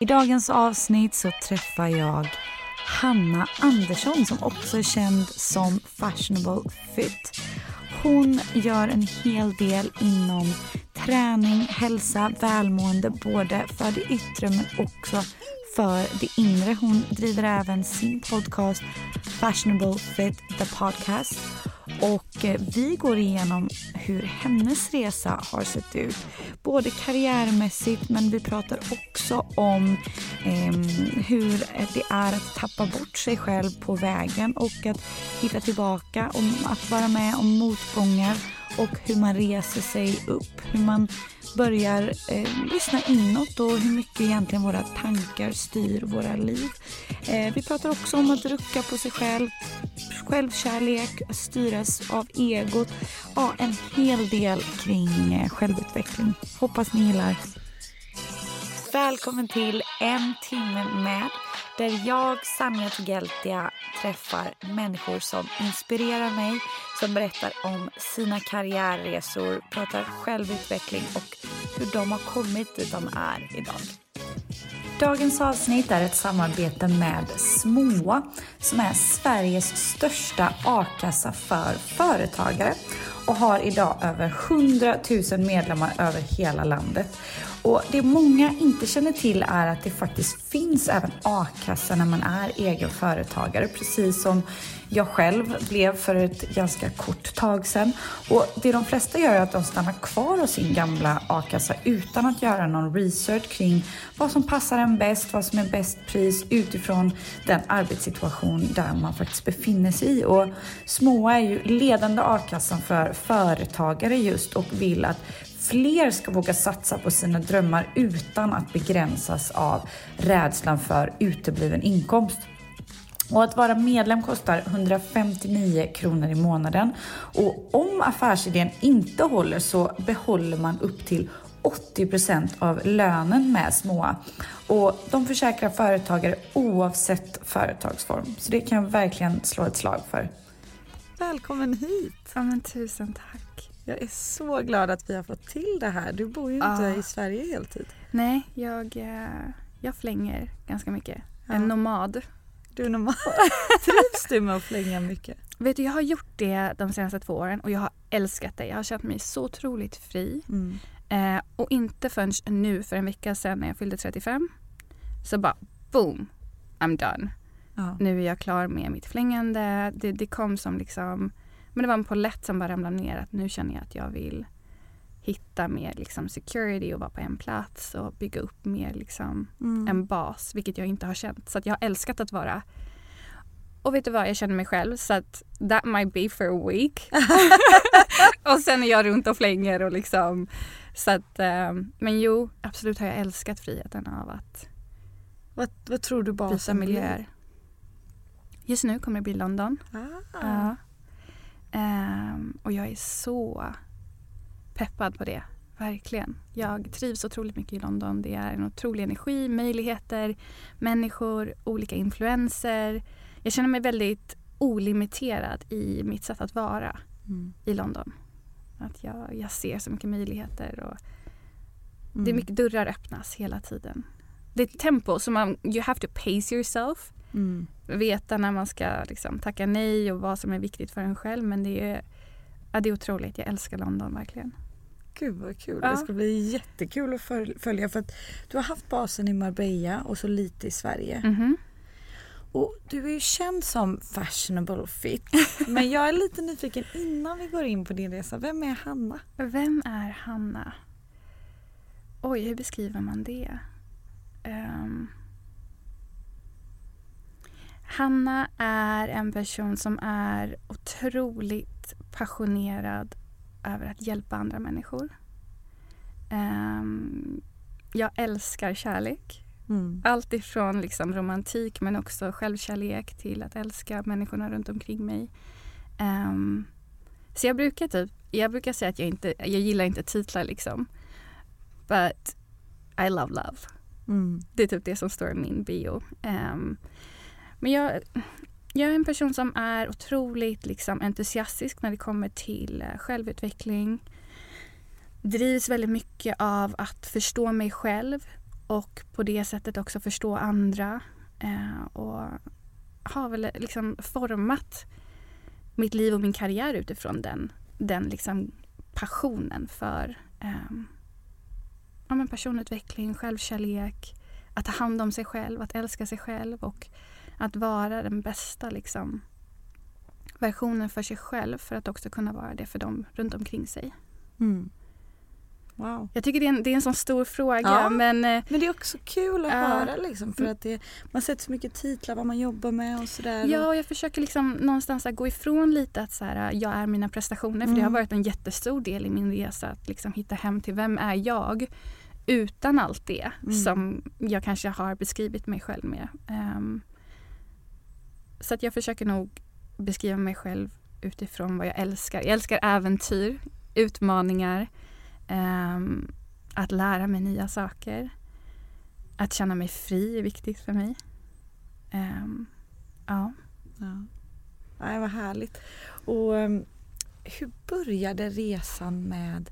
I dagens avsnitt så träffar jag Hanna Andersson som också är känd som Fashionable Fit. Hon gör en hel del inom träning, hälsa, välmående både för det yttre men också för det inre. Hon driver även sin podcast Fashionable Fit The Podcast. Och eh, vi går igenom hur hennes resa har sett ut. Både karriärmässigt men vi pratar också om eh, hur det är att tappa bort sig själv på vägen och att hitta tillbaka. Om att vara med om motgångar och hur man reser sig upp. Hur man börjar eh, lyssna inåt och hur mycket egentligen våra tankar styr våra liv. Eh, vi pratar också om att rucka på sig själv, självkärlek, styras av egot. Ja, en hel del kring eh, självutveckling. Hoppas ni gillar. Välkommen till En timme med där jag, Sanja Togeltia, träffar människor som inspirerar mig, som berättar om sina karriärresor, pratar självutveckling och hur de har kommit dit de är idag. Dagens avsnitt är ett samarbete med Smoa som är Sveriges största a-kassa för företagare och har idag över 100 000 medlemmar över hela landet. Och Det många inte känner till är att det faktiskt finns även a-kassa när man är egen företagare, precis som jag själv blev för ett ganska kort tag sedan. Och Det de flesta gör är att de stannar kvar hos sin gamla a-kassa utan att göra någon research kring vad som passar en bäst, vad som är bäst pris utifrån den arbetssituation där man faktiskt befinner sig i. Och Småa är ju ledande a-kassan för företagare just och vill att fler ska våga satsa på sina drömmar utan att begränsas av rädslan för utebliven inkomst. Och att vara medlem kostar 159 kronor i månaden. Och om affärsidén inte håller så behåller man upp till 80% av lönen med Småa. Och de försäkrar företagare oavsett företagsform. Så det kan jag verkligen slå ett slag för. Välkommen hit! Ja, men tusen tack. Jag är så glad att vi har fått till det här. Du bor ju inte Ja. i Sverige heltid. Nej, jag, eh, jag flänger ganska mycket. Ja. En nomad. Du är normal. Trivs du med att flänga mycket? Vet du, jag har gjort det de senaste två åren och jag har älskat det. Jag har känt mig så otroligt fri. Mm. Eh, och inte förrän nu, för en vecka sedan när jag fyllde 35, så bara boom, I'm done. Ja. Nu är jag klar med mitt flängande. Det, det kom som liksom, men det var en polett som bara ramlade ner. Att nu känner jag att jag vill hitta mer liksom security och vara på en plats och bygga upp mer liksom Mm. en bas, vilket jag inte har känt. Så att jag har älskat att vara och vet du vad, jag känner mig själv så att that might be for a week. och sen är jag runt och flänger och liksom så att, eh, men jo, absolut har jag älskat friheten av att Vad, vad tror du byta basen miljöer. Just nu kommer det bli London. blir? Ah. Ja. Ehm, och jag är så peppad på det. Verkligen. Jag trivs otroligt mycket i London. Det är en otrolig energi, möjligheter, människor, olika influenser. Jag känner mig väldigt olimiterad i mitt sätt att vara Mm. i London. Att jag, jag ser så mycket möjligheter och det är Mm. mycket dörrar öppnas hela tiden. Det är ett tempo som man, you have to pace yourself Mm. veta när man ska liksom, tacka nej och vad som är viktigt för en själv. Men det är, ja, det är otroligt. Jag älskar London verkligen. Gud vad kul. Ja. Det ska bli jättekul att föl- följa för att du har haft basen i Marbella och så lite i Sverige. Mhm. Och du är ju känd som fashionable fit. Men jag är lite nyfiken innan vi går in på din resa. Vem är Hanna? Vem är Hanna? Oj, hur beskriver man det? Ehm, Hanna är en person som är otroligt passionerad över att hjälpa andra människor. Um, jag älskar kärlek. Mm. Allt ifrån liksom romantik men också självkärlek till att älska människorna runt omkring mig. Um, så jag brukar typ, jag brukar säga att jag inte, jag gillar inte titlar liksom. But I love love. Mm. Det är typ det som står i min bio. Um, men jag, jag är en person som är otroligt liksom, entusiastisk när det kommer till eh, självutveckling. Drivs väldigt mycket av att förstå mig själv och på det sättet också förstå andra. Eh, och har väl liksom format mitt liv och min karriär utifrån den, den liksom passionen för eh, ja, men personutveckling, självkärlek, att ta hand om sig själv, att älska sig själv och att vara den bästa liksom, versionen för sig själv för att också kunna vara det för dem runt omkring sig. Mm. Wow. Jag tycker det är en, det är en sån stor fråga. Ja, men, eh, men det är också kul att uh, höra liksom för att det, man sätter så mycket titlar vad man jobbar med och sådär. Ja, och jag försöker liksom någonstans gå ifrån lite att så här, jag är mina prestationer. För det har mm. varit en jättestor del i min resa att liksom hitta hem till vem är jag utan allt det mm. som jag kanske har beskrivit mig själv med. Um, så att jag försöker nog beskriva mig själv utifrån vad jag älskar. Jag älskar äventyr, utmaningar, um, att lära mig nya saker. Att känna mig fri är viktigt för mig. Um, ja. ja. Nej, vad härligt. Och um, hur började resan med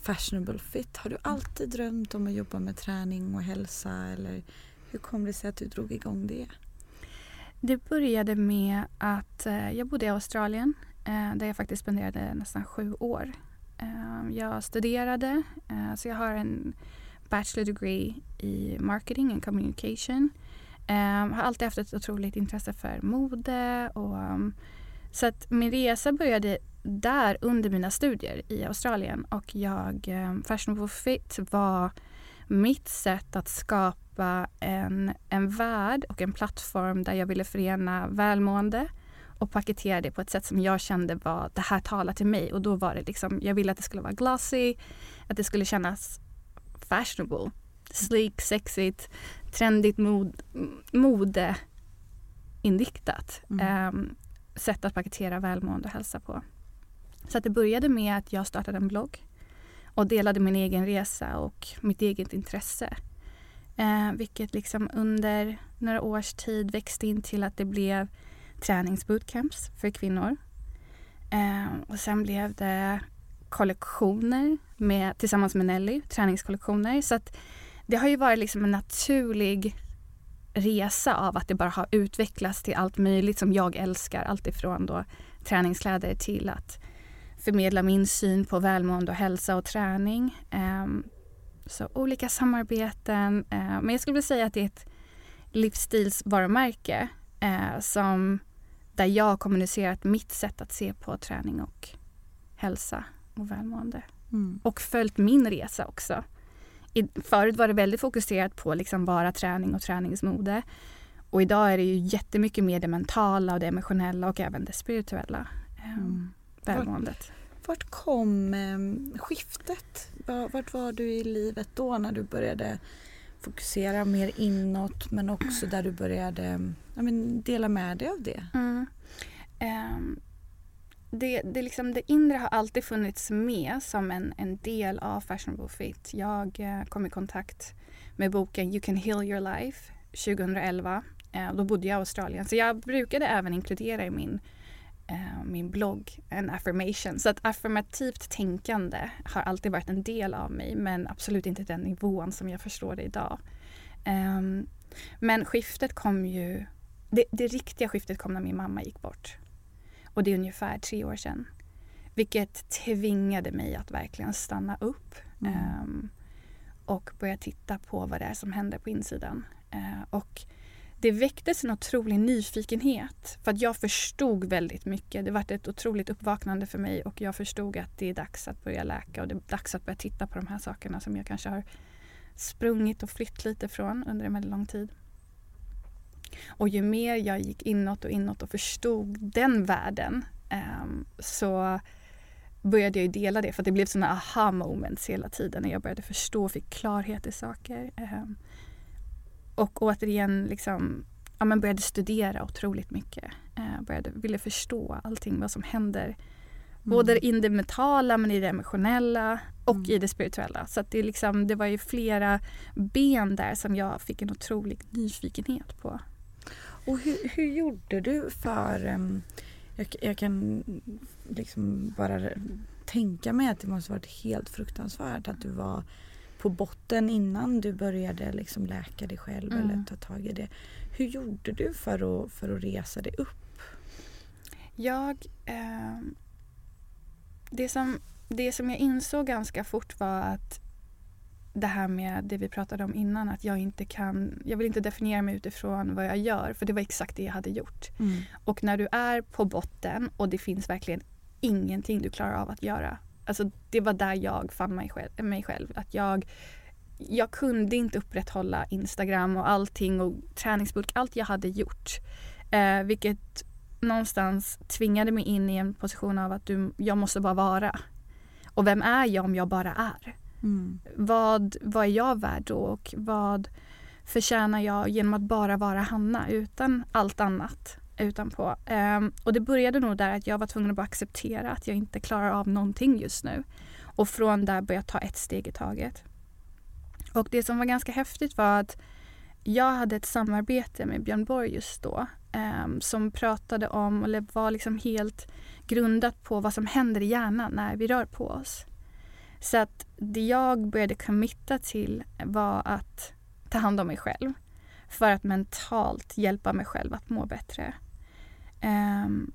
Fashionable Fit? Har du alltid drömt om att jobba med träning och hälsa eller hur kom det sig att du drog igång det? Det började med att eh, jag bodde i Australien eh, där jag faktiskt spenderade nästan sju år. Ehm, jag studerade, eh, så jag har en bachelor degree i marketing and communication. Jag har alltid haft ett otroligt intresse för mode och ehm, så att min resa började där under mina studier i Australien och jag, Fashionable Fit var mitt sätt att skapa en, en värld och en plattform där jag ville förena välmående och paketera det på ett sätt som jag kände var det här talar till mig och då var det liksom, jag ville att det skulle vara glossy, att det skulle kännas fashionable, sleek, sexigt, trendigt mod, mode inriktat. Mm. Um, sätt att paketera välmående och hälsa på. Så att det började med att jag startade en blogg och delade min egen resa och mitt eget intresse. Eh, vilket liksom under några års tid växte in till att det blev träningsbootcamps för kvinnor. Eh, och sen blev det kollektioner med, tillsammans med Nelly, träningskollektioner. Så att det har ju varit liksom en naturlig resa av att det bara har utvecklats till allt möjligt som jag älskar. Allt ifrån då träningskläder till att förmedla min syn på välmående och hälsa och träning. Eh, så olika samarbeten. Uh, men jag skulle vilja säga att det är ett livsstilsvarumärke uh, som, där jag har kommunicerat mitt sätt att se på träning och hälsa och välmående. Mm. Och följt min resa också. I, förut var det väldigt fokuserat på liksom bara träning och träningsmode. Och idag är det ju jättemycket mer det mentala och det emotionella och även det spirituella. Um, mm välmåendet. Vart, vart kom eh, skiftet? Vart var du i livet då när du började fokusera mer inåt men också där du började ja, men, dela med dig av det? Mm. Um, det, det, liksom, det inre har alltid funnits med som en, en del av Fashionable Fit. Jag uh, kom i kontakt med boken You can heal your life 2011. Uh, eh, då bodde jag i Australien så jag brukade även inkludera i min min blogg en affirmation. Så att affirmativt tänkande har alltid varit en del av mig men absolut inte den nivån som jag förstår det idag. Eh, men skiftet kom ju, det, det, riktiga skiftet kom när min mamma gick bort. Och det är ungefär tre år sedan. Vilket tvingade mig att verkligen stanna upp mm. eh, och börja titta på vad det är som händer på insidan. Eh, och det väcktes en otrolig nyfikenhet för att jag förstod väldigt mycket. Det var ett otroligt uppvaknande för mig och jag förstod att det är dags att börja läka och det är dags att börja titta på de här sakerna som jag kanske har sprungit och flytt lite från under en väldigt lång tid. Och ju mer jag gick inåt och inåt och förstod den världen um, så började jag dela det för det blev sådana aha moments hela tiden när jag började förstå och fick klarhet i saker. Um, och återigen liksom, ja, men började studera otroligt mycket. Uh, började, ville förstå allting vad som händer. Mm. Både i det mentala men i det emotionella och mm. i det spirituella. Så det, liksom, det var ju flera ben där som jag fick en otrolig nyfikenhet på. Och hur, hur gjorde du för... Um, jag, jag, kan liksom bara tänka mig att det måste varit helt fruktansvärt att du var på botten innan du började liksom läka dig själv mm. eller ta tag i det. Hur gjorde du för att, för att resa dig upp? Jag... Eh, det, som, det som jag insåg ganska fort var att det här med det vi pratade om innan att jag inte kan, jag vill inte definiera mig utifrån vad jag gör för det var exakt det jag hade gjort. Mm. Och när du är på botten och det finns verkligen ingenting du klarar av att göra. Alltså det var där jag fann mig själv. Mig själv att jag, jag kunde inte upprätthålla Instagram och allting och träningsbulk, allt jag hade gjort. Eh, vilket någonstans tvingade mig in i en position av att du, jag måste bara vara. Och vem är jag om jag bara är? Mm. Vad, vad är jag värd då och vad förtjänar jag genom att bara vara Hanna utan allt annat utanpå. Um, och det började nog där att jag var tvungen att bara acceptera att jag inte klarar av någonting just nu. Och från där började jag ta ett steg i taget. Och det som var ganska häftigt var att jag hade ett samarbete med Björn Borg just då um, som pratade om, eller var liksom helt grundat på vad som händer i hjärnan när vi rör på oss. Så att det jag började committa till var att ta hand om mig själv för att mentalt hjälpa mig själv att må bättre. Um,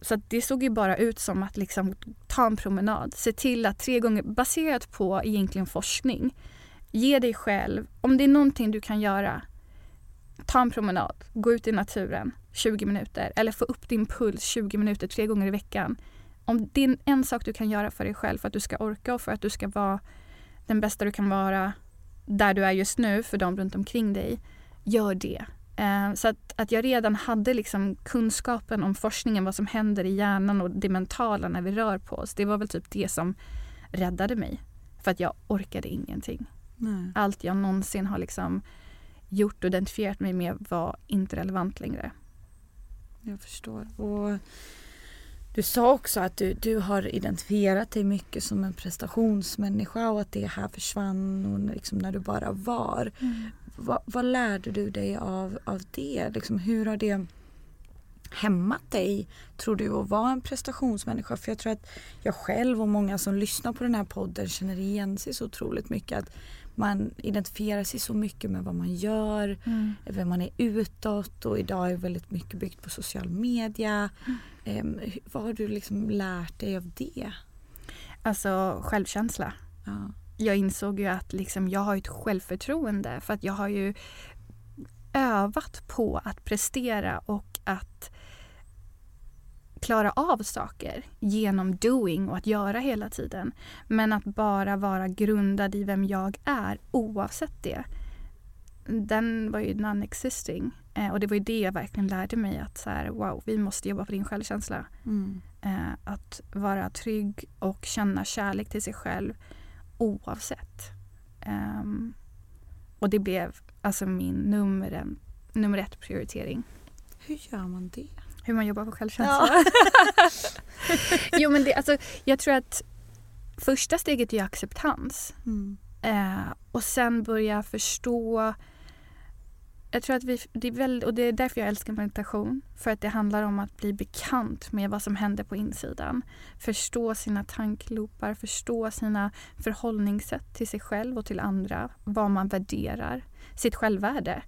så det såg ju bara ut som att liksom ta en promenad. Se till att tre gånger, baserat på egentligen forskning, ge dig själv, om det är någonting du kan göra, ta en promenad, gå ut i naturen 20 minuter eller få upp din puls 20 minuter tre gånger i veckan om det är en sak du kan göra för dig själv för att du ska orka och för att du ska vara den bästa du kan vara där du är just nu för de runt omkring dig, gör det. Eh, så att, att jag redan hade liksom kunskapen om forskningen, vad som händer i hjärnan och det mentala när vi rör på oss. Det var väl typ det som räddade mig. För att jag orkade ingenting. Nej. Allt jag någonsin har liksom gjort och identifierat mig med var inte relevant längre. Jag förstår. Och du sa också att du, du har identifierat dig mycket som en prestationsmänniska och att det här försvann och liksom när du bara var. Mm. Va, vad lärde du dig av, av det? Liksom, hur har det hämmat dig, tror du, att vara en prestationsmänniska? För jag tror att jag själv och många som lyssnar på den här podden känner igen sig så otroligt mycket. Att man identifierar sig så mycket med vad man gör, mm. vem man är utåt och idag är väldigt mycket byggt på social media. Mm. Eh, vad har du liksom lärt dig av det? Alltså självkänsla. Ja. Jag insåg ju att liksom, jag har ett självförtroende för att jag har ju övat på att prestera och att klara av saker genom doing och att göra hela tiden. Men att bara vara grundad i vem jag är oavsett det. Den var ju non-existing. Eh, och det var ju det jag verkligen lärde mig att så här, wow, vi måste jobba på din självkänsla. Mm. Eh, att vara trygg och känna kärlek till sig själv oavsett. Um, och det blev alltså min nummer, en, nummer ett prioritering. Hur gör man det? Hur man jobbar på självkänsla. Ja. jo men det, alltså, jag tror att första steget är acceptans. Mm. Eh, och sen börja förstå jag tror att vi, det är väldigt, och det är därför jag älskar meditation. För att det handlar om att bli bekant med vad som händer på insidan. Förstå sina tankloopar, förstå sina förhållningssätt till sig själv och till andra. Vad man värderar, sitt självvärde.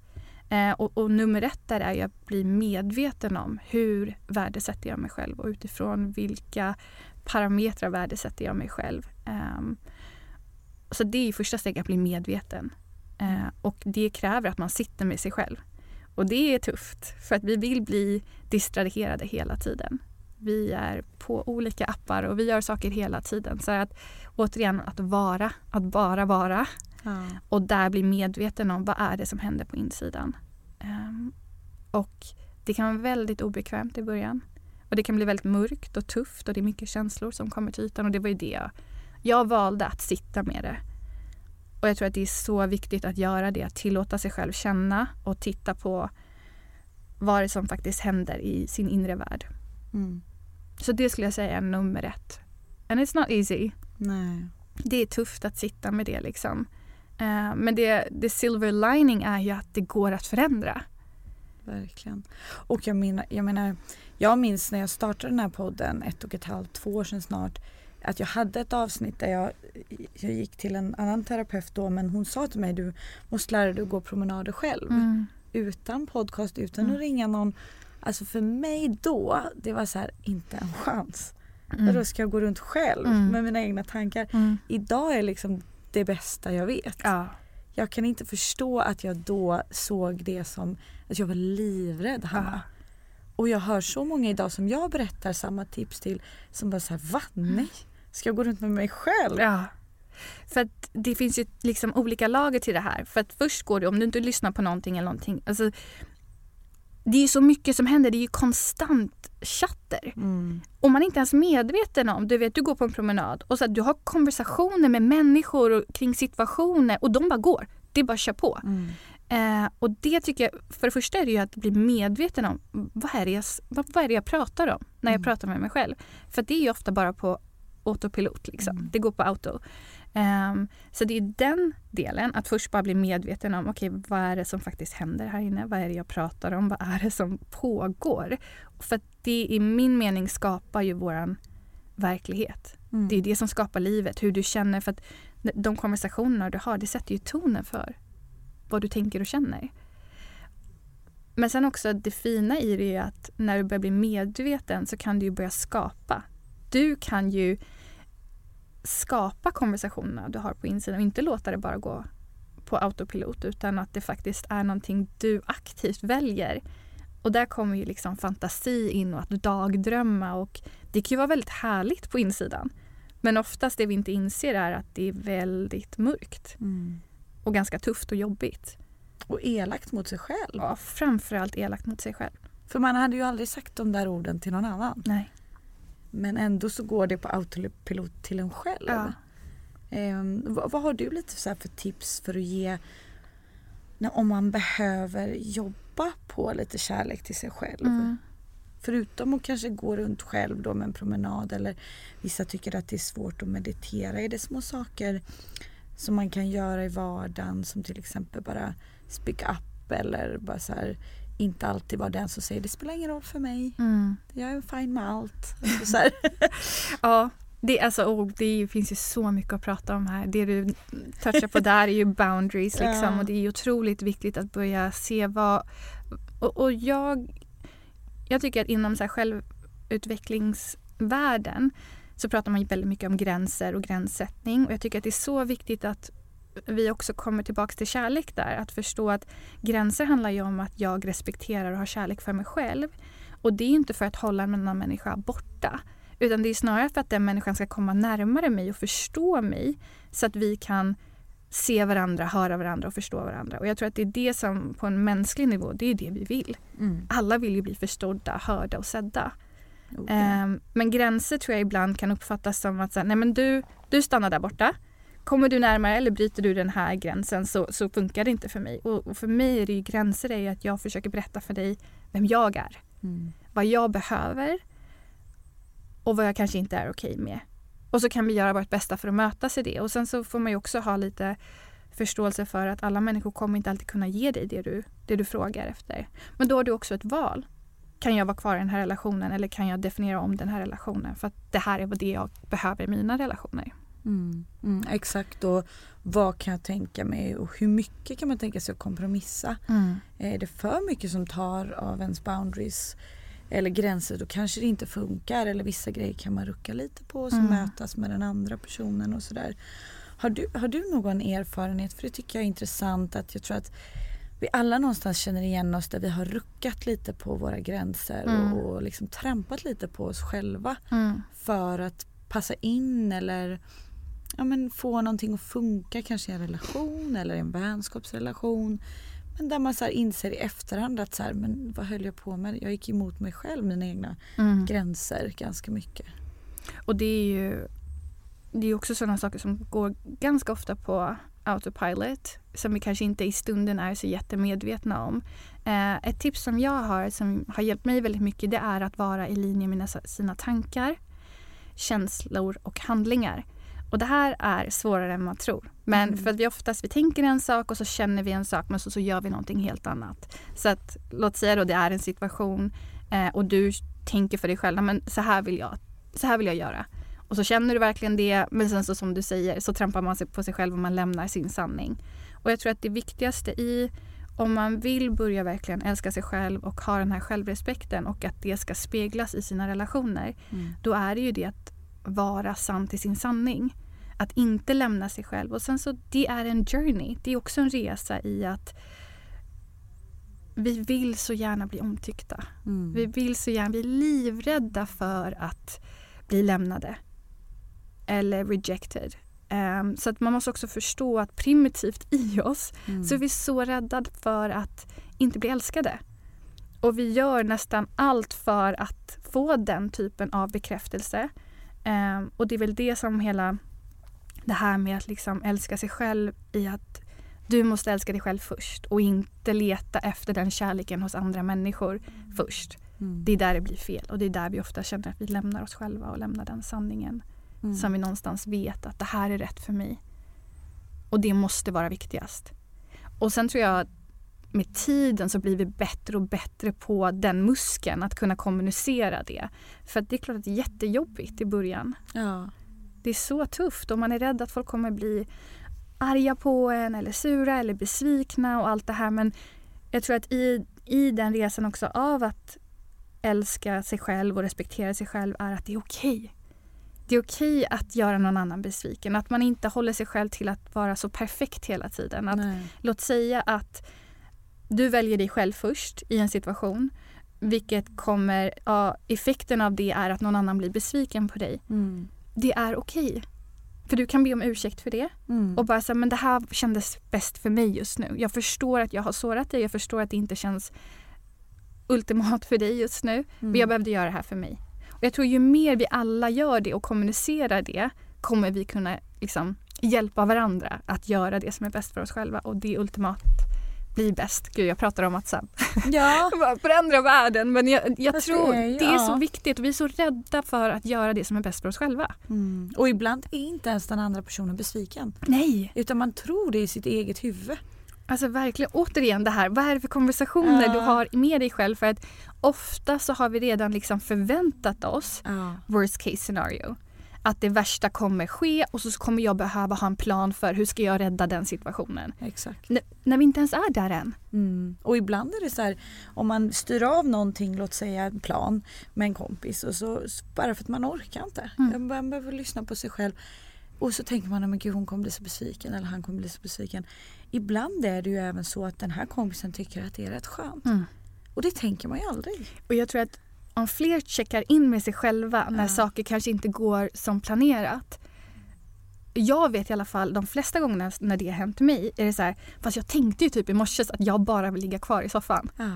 Eh, och, och, nummer ett där är ju att bli medveten om hur värdesätter jag mig själv och utifrån vilka parametrar värdesätter jag mig själv. Eh, så det är första steget, att bli medveten. Eh, och det kräver att man sitter med sig själv. Och det är tufft för att vi vill bli distraherade hela tiden. Vi är på olika appar och vi gör saker hela tiden. Så att återigen, att vara, att bara vara. Ja. Och där bli medveten om vad är det som händer på insidan. Um, Och det kan vara väldigt obekvämt i början. Och det kan bli väldigt mörkt och tufft och det är mycket känslor som kommer till ytan och det var ju det jag, jag valde att sitta med det. Och jag tror att det är så viktigt att göra det, att tillåta sig själv känna och titta på vad det som faktiskt händer i sin inre värld. Mm. Så det skulle jag säga är nummer ett. And it's not easy. Nej. Det är tufft att sitta med det liksom. Eh, men det, det silver lining är ju att det går att förändra. Verkligen. Och jag menar, jag menar, jag minns när jag startade den här podden ett och ett halvt, två år sedan snart, att jag hade ett avsnitt där jag, jag gick till en annan terapeut då men hon sa till mig du måste lära dig att gå promenader själv. Mm. Utan podcast, utan Mm. att ringa någon. Alltså för mig då, det var så här, inte en chans. Mm. Då ska jag gå runt själv Mm. med mina egna tankar. Mm. Idag är liksom det bästa jag vet. Ja. Jag kan inte förstå att jag då såg det som att jag var livrädd Hanna. Och jag hör så många idag som jag berättar samma tips till som bara såhär, va? Nej? Ska jag gå runt med mig själv? Ja. För att det finns ju liksom olika lager till det här. För att först går det, om du inte lyssnar på någonting eller någonting. Alltså, det är ju så mycket som händer. Det är ju konstant chatter. Mm. Och man är inte ens medveten om, du vet du går på en promenad och så du har konversationer med människor och, kring situationer och de bara går. Det är bara att köra på. Mm. Eh, och det tycker jag, för det första är det ju att bli medveten om vad är det jag, vad, vad är det jag pratar om när jag Mm. pratar med mig själv. För det är ju ofta bara på autopilot. Liksom. Mm. Det går på auto. Ehm, så det är den delen, att först bara bli medveten om okej, vad är det som faktiskt händer här inne? Vad är det jag pratar om? Vad är det som pågår? För att det i min mening skapar ju våran verklighet. Mm. Det är det som skapar livet, hur du känner. För att de konversationer du har, det sätter ju tonen för vad du tänker och känner. Men sen också det fina i det är att när du börjar bli medveten så kan du ju börja skapa. Du kan ju skapa konversationerna du har på insidan och inte låta det bara gå på autopilot utan att det faktiskt är någonting du aktivt väljer. Och där kommer ju liksom fantasi in och att dagdrömma och det kan ju vara väldigt härligt på insidan. Men oftast det vi inte inser är att det är väldigt mörkt Mm. och ganska tufft och jobbigt. Och elakt mot sig själv. Ja, framförallt elakt mot sig själv. För man hade ju aldrig sagt de där orden till någon annan. Nej. Men ändå så går det på autopilot till en själv. Ja. Ehm, vad, vad har du lite så för tips för att ge när, om man behöver jobba på lite kärlek till sig själv? Mm. Förutom att kanske gå runt själv då med en promenad eller vissa tycker att det är svårt att meditera. Är det små saker som man kan göra i vardagen som till exempel bara speak up eller bara så här inte alltid vara den som säger det spelar ingen roll för mig. Mm. Jag är fine med allt. Alltså. Ja, det, alltså, oh, det finns ju så mycket att prata om här. Det du touchar på där är ju boundaries. Liksom, Ja. och Det är otroligt viktigt att börja se vad... Och, och jag, jag tycker att inom så här självutvecklingsvärlden så pratar man ju väldigt mycket om gränser och gränssättning. Och jag tycker att det är så viktigt att vi också kommer tillbaka till kärlek där. Att förstå att gränser handlar ju om att jag respekterar och har kärlek för mig själv. Och det är inte för att hålla en annan människa borta. Utan det är snarare för att den människan ska komma närmare mig och förstå mig. Så att vi kan se varandra, höra varandra och förstå varandra. Och jag tror att det är det som på en mänsklig nivå, det är det vi vill. Mm. Alla vill ju bli förstådda, hörda och sedda. Oh, ja. Ehm, men gränser tror jag ibland kan uppfattas som att så här, nej men du, du stannar där borta. Kommer du närmare eller bryter du den här gränsen så, så funkar det inte för mig. Och, och för mig är det ju gränser är ju att jag försöker berätta för dig vem jag är. Mm. Vad jag behöver och vad jag kanske inte är okej med. Och så kan vi göra vårt bästa för att mötas i det. Och sen så får man ju också ha lite förståelse för att alla människor kommer inte alltid kunna ge dig det du, det du frågar efter. Men då har du också ett val. Kan jag vara kvar i den här relationen eller kan jag definiera om den här relationen? För att det här är vad det jag behöver i mina relationer. Mm. Mm, exakt och vad kan jag tänka mig och hur mycket kan man tänka sig att kompromissa? Är det för mycket som tar av ens boundaries eller gränser då kanske det inte funkar eller vissa grejer kan man rucka lite på och så Mm. mötas med den andra personen och sådär. Har du, har du någon erfarenhet? För det tycker jag är intressant att jag tror att vi alla någonstans känner igen oss där vi har ruckat lite på våra gränser Mm. och, och liksom trampat lite på oss själva Mm. för att passa in eller ja, men få någonting att funka kanske i en relation eller i en vänskapsrelation. Men där man så inser i efterhand att så här, men vad höll jag på med? Jag gick emot mig själv, mina egna Mm. gränser ganska mycket. Och det är ju det är också sådana saker som går ganska ofta på autopilot som vi kanske inte i stunden är så jättemedvetna om. Eh, ett tips som jag har som har hjälpt mig väldigt mycket det är att vara i linje med sina tankar, känslor och handlingar. Och det här är svårare än man tror. Men Mm. för att vi oftast vi tänker en sak och så känner vi en sak men så, så gör vi någonting helt annat. Så att låt säga då det är en situation eh, och du tänker för dig själv, men så här vill jag, så här vill jag göra. Och så känner du verkligen det men sen så som du säger så trampar man sig på sig själv och man lämnar sin sanning. Och jag tror att det viktigaste i om man vill börja verkligen älska sig själv och ha den här självrespekten och att det ska speglas i sina relationer då är det ju det att vara sann till sin sanning. Att inte lämna sig själv. Och sen så det är en journey. Det är också en resa i att vi vill så gärna bli omtyckta. Mm. Vi vill så gärna, vi är livrädda för att bli lämnade. Eller rejected. Ehm, så att man måste också förstå att primitivt i oss Mm. så är vi så rädda för att inte bli älskade. Och vi gör nästan allt för att få den typen av bekräftelse. Ehm, och det är väl det som hela det här med att liksom älska sig själv i att du måste älska dig själv först och inte leta efter den kärleken hos andra människor först. Mm. Det är där det blir fel och det är där vi ofta känner att vi lämnar oss själva och lämnar den sanningen Mm. som vi någonstans vet att det här är rätt för mig. Och det måste vara viktigast. Och sen tror jag att med tiden så blir vi bättre och bättre på den muskeln, att kunna kommunicera det. För det är klart att det är jättejobbigt i början. Ja. Det är så tufft och man är rädd att folk kommer bli arga på en eller sura eller besvikna och allt det här. Men jag tror att i, i den resan också av att älska sig själv och respektera sig själv är att det är okej. Det är okej att göra någon annan besviken. Att man inte håller sig själv till att vara så perfekt hela tiden. Att, Nej. låt säga att du väljer dig själv först i en situation. Vilket kommer, ja, effekten av det är att någon annan blir besviken på dig Mm. Det är okej. För du kan be om ursäkt för det Mm. och bara säga men det här kändes bäst för mig just nu. Jag förstår att jag har sårat dig, jag förstår att det inte känns ultimat för dig just nu. Men jag behövde göra det här för mig. Och jag tror ju mer vi alla gör det och kommunicerar det kommer vi kunna liksom hjälpa varandra att göra det som är bäst för oss själva och det ultimat blir bäst. Gud jag pratar om att här, Ja. förändra världen men jag, jag det tror är ju- det är så ja. viktigt och vi är så rädda för att göra det som är bäst för oss själva. Mm. Och ibland är inte ens den andra personen besviken. Nej! Utan man tror det i sitt eget huvud. Alltså verkligen, återigen det här, vad är det för konversationer Ja. du har med dig själv? För att ofta så har vi redan liksom förväntat oss Ja. worst case scenario. Att det värsta kommer ske och så kommer jag behöva ha en plan för hur ska jag rädda den situationen. Exakt. N- när vi inte ens är där än. Mm. Och ibland är det så här om man styr av någonting, låt säga en plan med en kompis och så bara för att man orkar inte. Mm. Man behöver lyssna på sig själv. Och så tänker man, gud hon kommer bli så besviken eller han kommer bli så besviken. Ibland är det ju även så att den här kompisen tycker att det är rätt skönt. Mm. Och det tänker man ju aldrig. Och jag tror att om fler checkar in med sig själva när Ja. saker kanske inte går som planerat. Jag vet i alla fall de flesta gångerna när det har hänt mig är det så här, fast jag tänkte ju typ i morse att jag bara vill ligga kvar i soffan. Ja.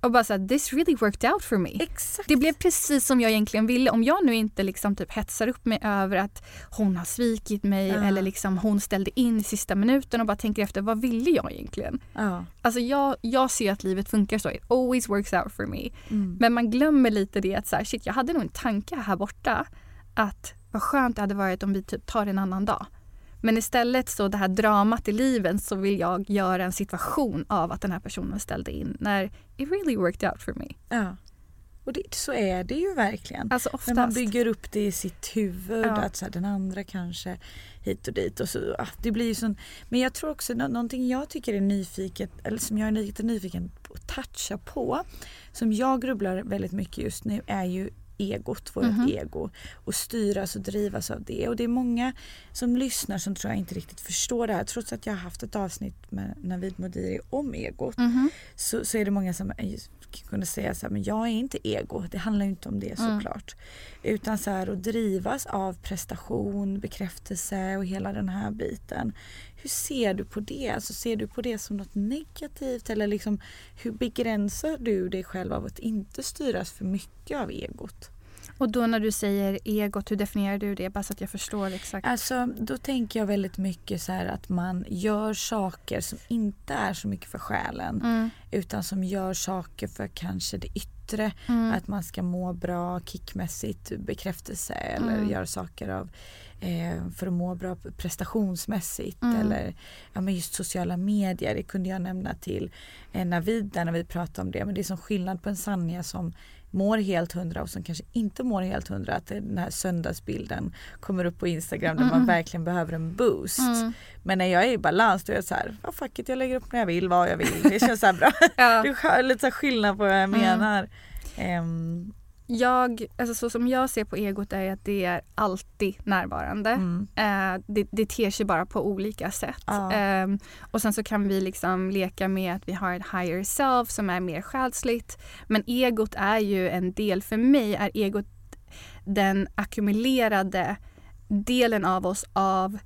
Och bara såhär, this really worked out for me. Exakt. Det blev precis som jag egentligen ville. Om jag nu inte liksom typ hetsar upp mig över att hon har svikit mig Ja. eller liksom hon ställde in i sista minuten och bara tänker efter vad ville jag egentligen? Ja. Alltså jag, jag ser att livet funkar så. It always works out for me. Mm. Men man glömmer lite det att så här, shit, jag hade nog en tanke här borta att vad skönt det hade varit om vi typ tar en annan dag. Men istället så det här dramat i livet så vill jag göra en situation av att den här personen ställde in när it really worked out for me. ja. Och det, så är det ju verkligen. Alltså Men man oftast. bygger upp det i sitt huvud Ja. att så här, den andra kanske hit och dit och så, ah, det blir ju sån, Men jag tror också nå- någonting jag tycker är nyfiket eller som jag är lite nyfiken på att toucha på som jag grubblar väldigt mycket just nu är ju egot, vårt Mhm. ego och styras och drivas av det. Och det är många som lyssnar som tror jag inte riktigt förstår det här. Trots att jag har haft ett avsnitt med Navid Modiri om egot Mhm. så, så är det många som kunde säga så här, men jag är inte ego. Det handlar ju inte om det Mm. såklart. Utan så här att drivas av prestation, bekräftelse och hela den här biten. Hur ser du på det? Alltså, ser du på det som något negativt eller liksom, hur begränsar du dig själv av att inte styras för mycket av egot? Och då när du säger egot, hur definierar du det? Bara så att jag förstår exakt. Alltså då tänker jag väldigt mycket så här att man gör saker som inte är så mycket för själen Mm. utan som gör saker för kanske det yttre. Mm. Att man ska må bra kickmässigt, bekräftelse eller Mm. gör saker av eh, för att må bra prestationsmässigt Mm. eller ja, men just sociala medier. Det kunde jag nämna till eh, Navid där när vi pratade om det. Men det är som skillnad på en Sanja som mår helt hundra och som kanske inte mår helt hundra. Att den här söndagsbilden kommer upp på Instagram där man Mm. verkligen behöver en boost. Mm. Men när jag är i balans då är jag så här, oh, fuck it, jag lägger upp när jag vill, vad jag vill. Det känns så bra. Ja. Det är lite så skillnad på vad jag Mm. menar. Ehm, Jag, alltså så som jag ser på egot är att det är alltid närvarande. mm, Eh, det, det ter sig bara på olika sätt. Ja. Ehm, och sen så kan vi liksom leka med att vi har ett higher self som är mer själsligt. Men egot är ju en del, för mig är egot den ackumulerade delen av oss av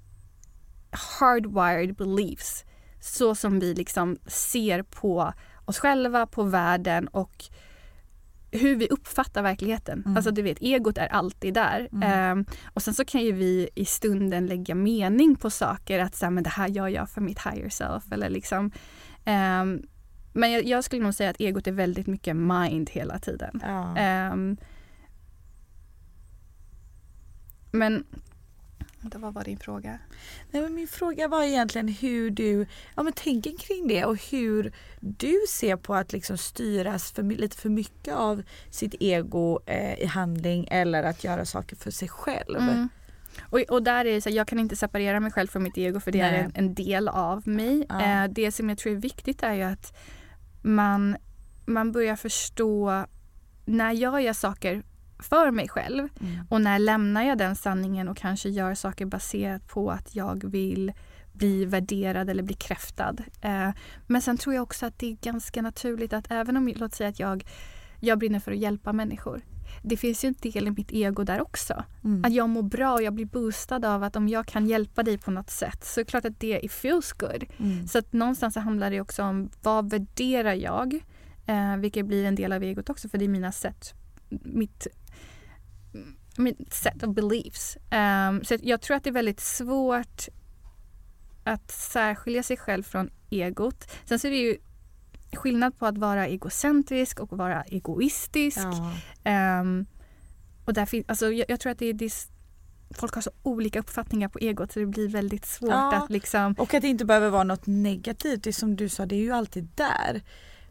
hardwired beliefs. Så som vi liksom ser på oss själva, på världen och hur vi uppfattar verkligheten. Mm. Alltså du vet, egot är alltid där. Mm. Ehm, och sen så kan ju vi i stunden lägga mening på saker. Att säga, men det här gör jag för mitt higher self. Eller liksom, ehm, men jag, jag skulle nog säga att egot är väldigt mycket mind hela tiden. ja. Ehm, men vänta, vad var din fråga? Nej, men min fråga var egentligen hur du ja, men tänker kring det och hur du ser på att liksom styras för, lite för mycket av sitt ego eh, i handling eller att göra saker för sig själv. Mm. Och, och där är det så här, jag kan inte separera mig själv från mitt ego för det Nej. är en, en del av mig. Ja. Eh, det som jag tror är viktigt är ju att man, man börjar förstå när jag gör saker för mig själv Mm. och när lämnar jag den sanningen och kanske gör saker baserat på att jag vill bli värderad eller bli bekräftad. Eh, men sen tror jag också att det är ganska naturligt att även om, låt säga att jag, jag brinner för att hjälpa människor. Det finns ju en del i mitt ego där också. Mm. Att jag mår bra och jag blir boostad av att om jag kan hjälpa dig på något sätt så är det klart att det feels good. Mm. Så att någonstans så handlar det också om vad värderar jag? Eh, vilket blir en del av egot också för det är mina sätt, mitt, mitt set of beliefs. Um, så jag tror att det är väldigt svårt att särskilja sig själv från egot. Sen så är det ju skillnad på att vara egocentrisk och vara egoistisk. Ja. Ehm, och där fin- alltså, jag, jag tror att det är dis- folk har så olika uppfattningar på egot så det blir väldigt svårt Ja. att liksom Och att det inte behöver vara något negativt. Det är som du sa, det är ju alltid där.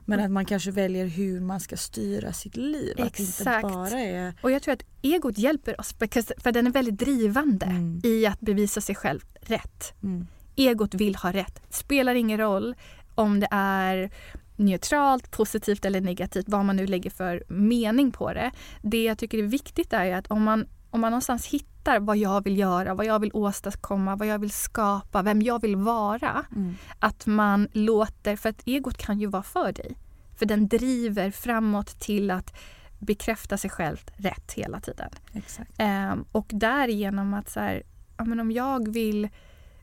Men att man kanske väljer hur man ska styra sitt liv. Exakt. bara är... Och jag tror att egot hjälper oss för den är väldigt drivande Mm. i att bevisa sig själv rätt. Mm. Egot vill ha rätt. Spelar ingen roll om det är neutralt, positivt eller negativt, vad man nu lägger för mening på det. Det jag tycker är viktigt är att om man, om man någonstans hittar vad jag vill göra, vad jag vill åstadkomma, vad jag vill skapa, vem jag vill vara. Mm. Att man låter, för att egot kan ju vara för dig. För den driver framåt till att bekräfta sig själv rätt hela tiden. Exakt. Ehm, och därigenom att så här, ja, men om jag vill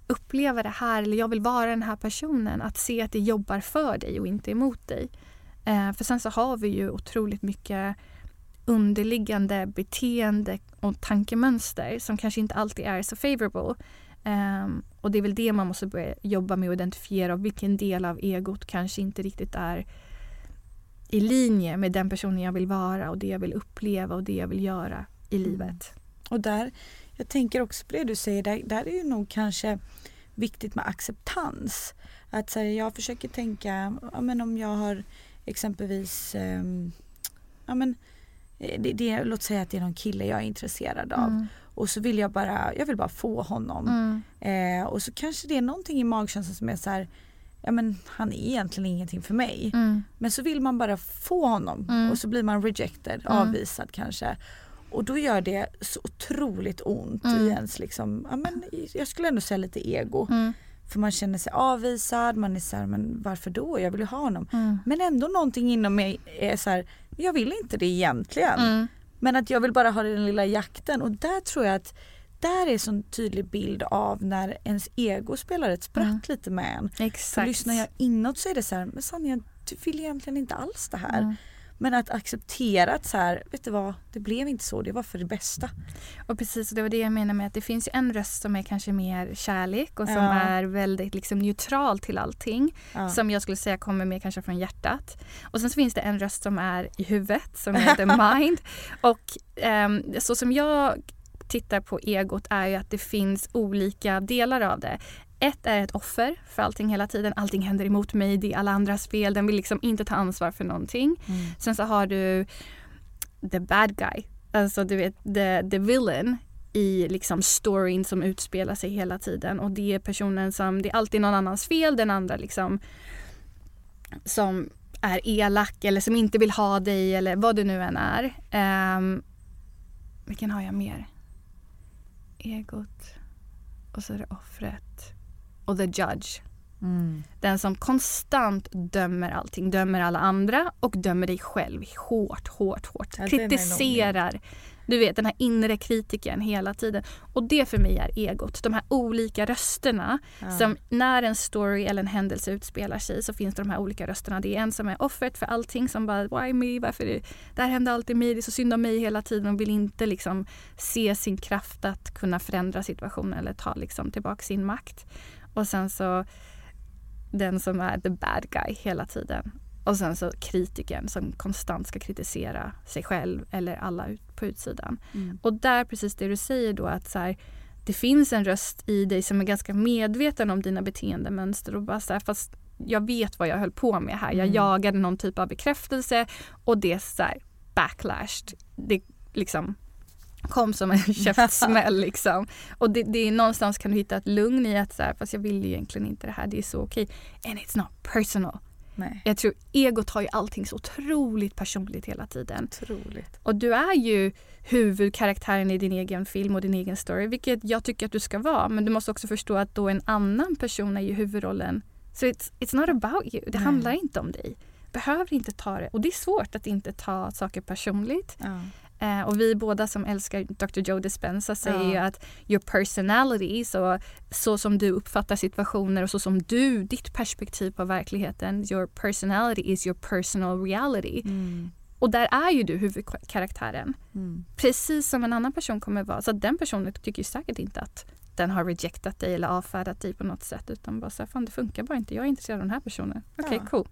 uppleva det här eller jag vill vara den här personen, att se att det jobbar för dig och inte emot dig. Eh, för sen så har vi ju otroligt mycket underliggande beteende och tankemönster som kanske inte alltid är så favorable. Ehm, och det är väl det man måste börja jobba med och identifiera och vilken del av egot kanske inte riktigt är i linje med den personen jag vill vara och det jag vill uppleva och det jag vill göra i Mm. livet. Och där, jag tänker också på det du säger, där, där är ju nog kanske viktigt med acceptans. Att så här, jag försöker tänka, ja, men om jag har exempelvis, ehm, ja, men, eh, det, det, låt säga att det är någon kille jag är intresserad av Mm. och så vill jag bara, jag vill bara få honom. Mm. Eh, och så kanske det är någonting i magkänslan som är så här, ja men han är egentligen ingenting för mig. Mm. Men så vill man bara få honom Mm. och så blir man rejected, Mm. avvisad kanske. Och då gör det så otroligt ont Mm. i ens liksom, ja, men, jag skulle ändå säga lite ego. För man känner sig avvisad, man är såhär, men varför då? Jag vill ju ha honom. Men ändå någonting inom mig är så här, jag vill inte det egentligen. Mm. Men att jag vill bara ha den lilla jakten och där tror jag att där är en sån tydlig bild av när ens ego spelar ett spratt Mm. lite med en. För Exakt. lyssnar jag inåt så är det så här, men Sanja du vill egentligen inte alls det här. Mm. Men att acceptera att så här, vet du vad, det blev inte så, det var för det bästa. Och precis, och det var det jag menade med att det finns ju en röst som är kanske mer kärlek och som Ja. är väldigt liksom neutral till allting. Ja. Som jag skulle säga kommer mer kanske från hjärtat. Och sen så finns det en röst som är i huvudet, som är the mind. Och ehm, så som jag tittar på egot är ju att det finns olika delar av det. Ett är ett offer för allting hela tiden. Allting händer emot mig, det är alla andras fel. Den vill liksom inte ta ansvar för någonting. Mm. Sen så har du the bad guy. Alltså du vet the, the villain i liksom storyn som utspelar sig hela tiden. Och det är personen som, det är alltid någon annans fel. Den andra liksom som är elak eller som inte vill ha dig eller vad det nu än är. Um, vilken har jag mer? Egot. Och så är det offret. Och the judge. Mm. Den som konstant dömer allting, dömer alla andra och dömer dig själv hårt, hårt, hårt. Ja, Kritiserar. Du vet den här inre kritiken hela tiden. Och det för mig är egot. De här olika rösterna. Ja. Som när en story eller en händelse utspelar sig så finns det de här olika rösterna. Det är en som är offret för allting som bara why me, varför det, det här händer alltid mig, det är så synd om mig hela tiden och vill inte liksom se sin kraft att kunna förändra situationen eller ta liksom tillbaka sin makt. Och sen så den som är the bad guy hela tiden. Och sen så kritiken som konstant ska kritisera sig själv eller alla på utsidan. Mm. Och där precis det du säger då att så här, det finns en röst i dig som är ganska medveten om dina beteendemönster och bara så här, fast jag vet vad jag höll på med här. Jag Mm. jagade någon typ av bekräftelse och det är så här backlashed. Det liksom kom som en käftsmäll liksom. Och det, det är någonstans kan du hitta ett lugn i att så här, fast jag vill ju egentligen inte det här, det är så okej. And it's not personal. Nej. Jag tror egot har ju allting så otroligt personligt hela tiden. Otroligt. Och du är ju huvudkaraktären i din egen film och din egen story, vilket jag tycker att du ska vara. Men du måste också förstå att då en annan person är ju huvudrollen. Så it's, it's not about you. Det Nej. handlar inte om dig. Behöver inte ta det. Och det är svårt att inte ta saker personligt. Ja. Eh, och vi båda som älskar Dr. Joe Dispenza säger Ja. ju att your personality, så, så som du uppfattar situationer och så som du, ditt perspektiv på verkligheten, your personality is your personal reality. Mm. Och där är ju du huvudkaraktären. Mm. Precis som en annan person kommer vara. Så den personen tycker ju säkert inte att den har rejectat dig eller avfärdat dig på något sätt. Utan bara så här, fan det funkar bara inte. Jag är intresserad av den här personen. Okej, Ja. cool.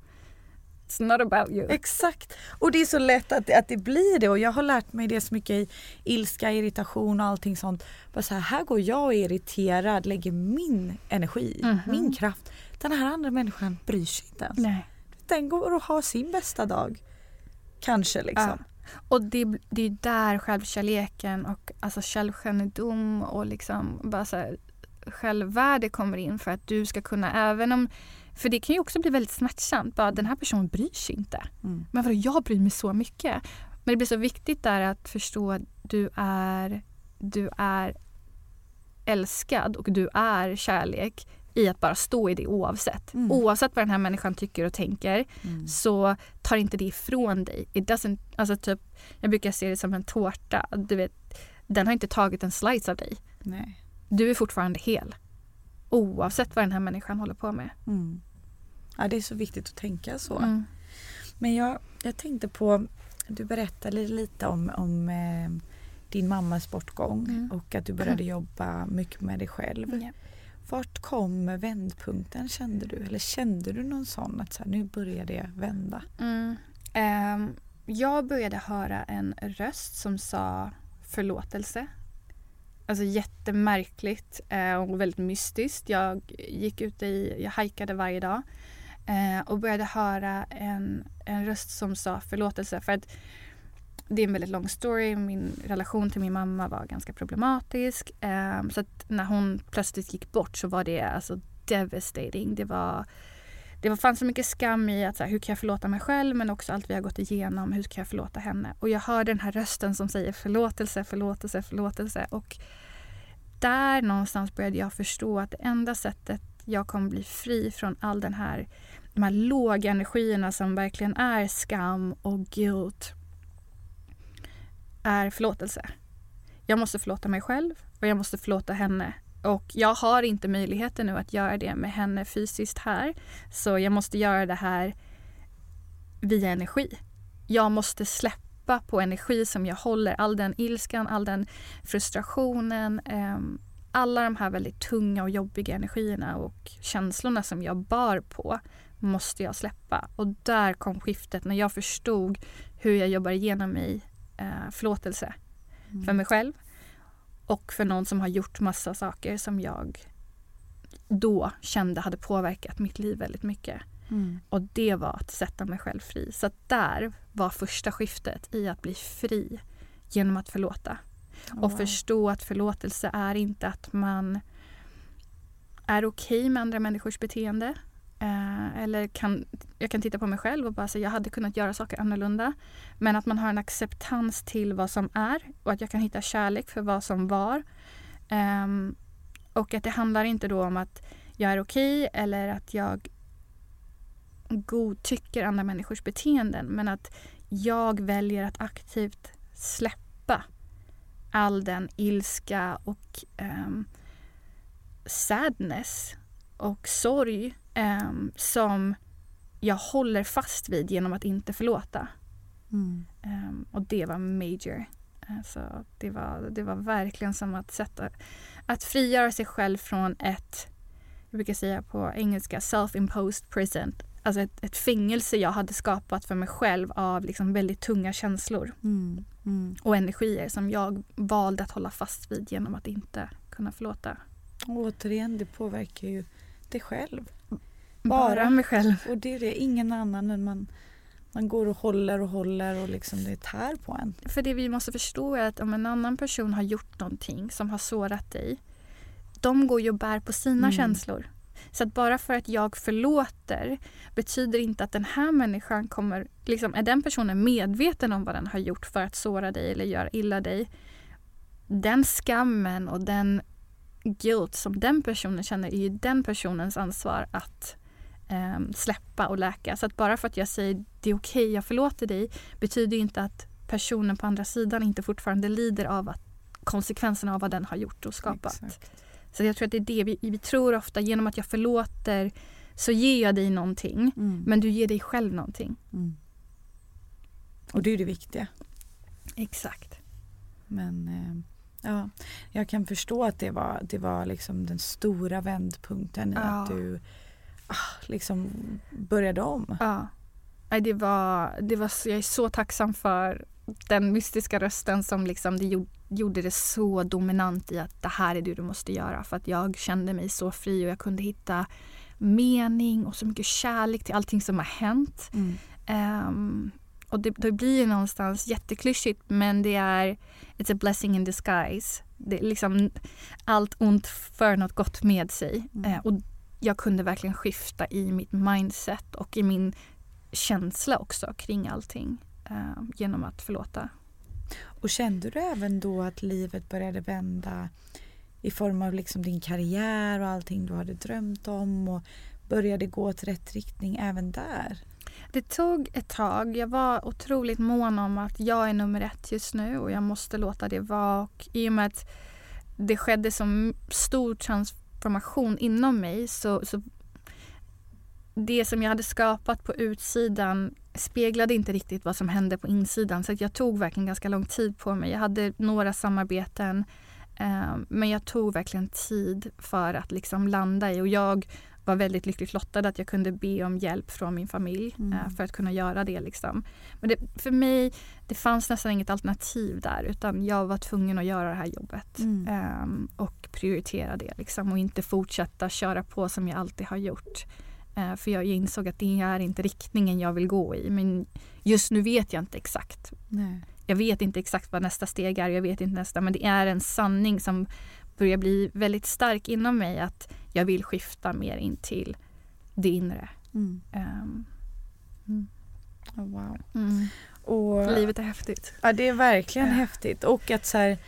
It's not about you. Exakt. Och det är så lätt att, att det blir det och jag har lärt mig det så mycket i ilska, irritation och allting sånt. Bara så här, här går jag och är irriterad, lägger min energi, Mhm. min kraft. Den här andra människan bryr sig inte ens. Nej. Den går och har sin bästa dag. Kanske liksom. Och det, det är där självkärleken och alltså självkännedom och liksom bara så här, självvärde kommer in för att du ska kunna, även om för det kan ju också bli väldigt smärtsamt. Bara, den här personen bryr sig inte. Mm. Men vadå, jag bryr mig så mycket. Men det blir så viktigt där att förstå att du är, du är älskad och du är kärlek i att bara stå i det oavsett. Mm. Oavsett vad den här människan tycker och tänker Mm. så tar inte det ifrån dig. It doesn't, alltså typ, jag brukar se det som en tårta. Du vet, den har inte tagit en slice av dig. Nej. Du är fortfarande hel. Oavsett vad den här människan håller på med. Mm. Ja, det är så viktigt att tänka så. Mm. Men jag, jag tänkte på, du berättade lite om, om eh, din mammas bortgång Mm. och att du började jobba mycket med dig själv. Ja. Vart kom vändpunkten kände du? Eller kände du någon sån att så här, nu börjar det vända? Mm. Ehm, jag började höra en röst som sa förlåtelse. Alltså jättemärkligt eh, och väldigt mystiskt. Jag gick ute i, jag hajkade varje dag eh, och började höra en, en röst som sa förlåtelse. För att det är en väldigt lång story. Min relation till min mamma var ganska problematisk. Eh, så att när hon plötsligt gick bort så var det alltså devastating. Det var det fanns så mycket skam i att så här, hur kan jag förlåta mig själv men också allt vi har gått igenom. Hur ska jag förlåta henne? Och jag hörde den här rösten som säger förlåtelse, förlåtelse, förlåtelse. Och där någonstans började jag förstå att det enda sättet jag kommer bli fri från all den här, de här låga energierna som verkligen är skam och guilt är förlåtelse. Jag måste förlåta mig själv och jag måste förlåta henne. Och jag har inte möjligheten nu att göra det med henne fysiskt här. Så jag måste göra det här via energi. Jag måste släppa på energi som jag håller. All den ilskan, all den frustrationen. Eh, alla de här väldigt tunga och jobbiga energierna och känslorna som jag bar på måste jag släppa. Och där kom skiftet när jag förstod hur jag jobbar igenom mig eh, förlåtelse mm. för mig själv och för någon som har gjort massa saker som jag då kände hade påverkat mitt liv väldigt mycket. Mm. Och det var att sätta mig själv fri. Så där var första skiftet i att bli fri genom att förlåta. Oh, och förstå att förlåtelse är inte att man är okej okay med andra människors beteende. Eh, eller kan, jag kan titta på mig själv och bara säga jag hade kunnat göra saker annorlunda. Men att man har en acceptans till vad som är och att jag kan hitta kärlek för vad som var. Eh, och att det handlar inte då om att jag är okej okay, eller att jag godtycker andra människors beteenden. Men att jag väljer att aktivt släppa all den ilska och um, sadness och sorg um, som jag håller fast vid genom att inte förlåta. Mm. Um, och det var major. Alltså, det, var, det var verkligen som att sätta, att frigöra sig själv från ett, jag brukar säga på engelska, self-imposed prison. Alltså ett, ett fängelse jag hade skapat för mig själv av liksom väldigt tunga känslor. Mm. Mm. Och energier som jag valde att hålla fast vid genom att inte kunna förlåta. Och återigen, det påverkar ju dig själv. Bara, Bara mig själv. Och det är det, ingen annan än man man går och håller och håller och liksom det tär på en. För det vi måste förstå är att om en annan person har gjort någonting som har sårat dig. De går ju och bär på sina mm. känslor. Så att bara för att jag förlåter betyder inte att den här människan kommer... Liksom, är den personen medveten om vad den har gjort för att såra dig eller göra illa dig? Den skammen och den guilt som den personen känner är ju den personens ansvar att eh, släppa och läka. Så att bara för att jag säger det är okej, okay, jag förlåter dig betyder inte att personen på andra sidan inte fortfarande lider av att konsekvenserna av vad den har gjort och skapat. Exakt. Så jag tror att det är det vi, vi tror ofta genom att jag förlåter så ger jag dig någonting mm. men du ger dig själv någonting. Mm. Och det är det viktiga. Exakt. Men eh, ja, jag kan förstå att det var, det var liksom den stora vändpunkten i ja. att du liksom började om. Ja. Det var, det var, jag är så tacksam för den mystiska rösten som liksom det gjorde det så dominant i att det här är det du måste göra. För att jag kände mig så fri och jag kunde hitta mening och så mycket kärlek till allting som har hänt. Mm. Um, och det, det blir någonstans jätteklyschigt men det är It's a blessing in disguise. Det är liksom allt ont för något gott med sig. Mm. Uh, och jag kunde verkligen skifta i mitt mindset och i min känsla också kring allting uh, genom att förlåta. Och kände du även då att livet började vända i form av liksom din karriär och allting du hade drömt om och började gå åt rätt riktning även där? Det tog ett tag. Jag var otroligt mån om att jag är nummer ett just nu och jag måste låta det vara. Och I och med att det skedde så stor transformation inom mig så, så det som jag hade skapat på utsidan speglade inte riktigt vad som hände på insidan. Så jag tog verkligen ganska lång tid på mig. Jag hade några samarbeten eh, men jag tog verkligen tid för att liksom landa i och jag var väldigt lyckligt lottad att jag kunde be om hjälp från min familj mm. eh, för att kunna göra det. Liksom. Men det, för mig, det fanns nästan inget alternativ där utan jag var tvungen att göra det här jobbet mm. eh, och prioritera det liksom, och inte fortsätta köra på som jag alltid har gjort. Eh, för jag insåg att det är inte riktningen jag vill gå i. Men just nu vet jag inte exakt. Nej. Jag vet inte exakt vad nästa steg är. Jag vet inte nästa. Men det är en sanning som börjar bli väldigt stark inom mig att jag vill skifta mer in till det inre. Mm. Ehm, Oh, wow. mm. Och, Livet är häftigt. Ja det är verkligen Ja. häftigt och att så här,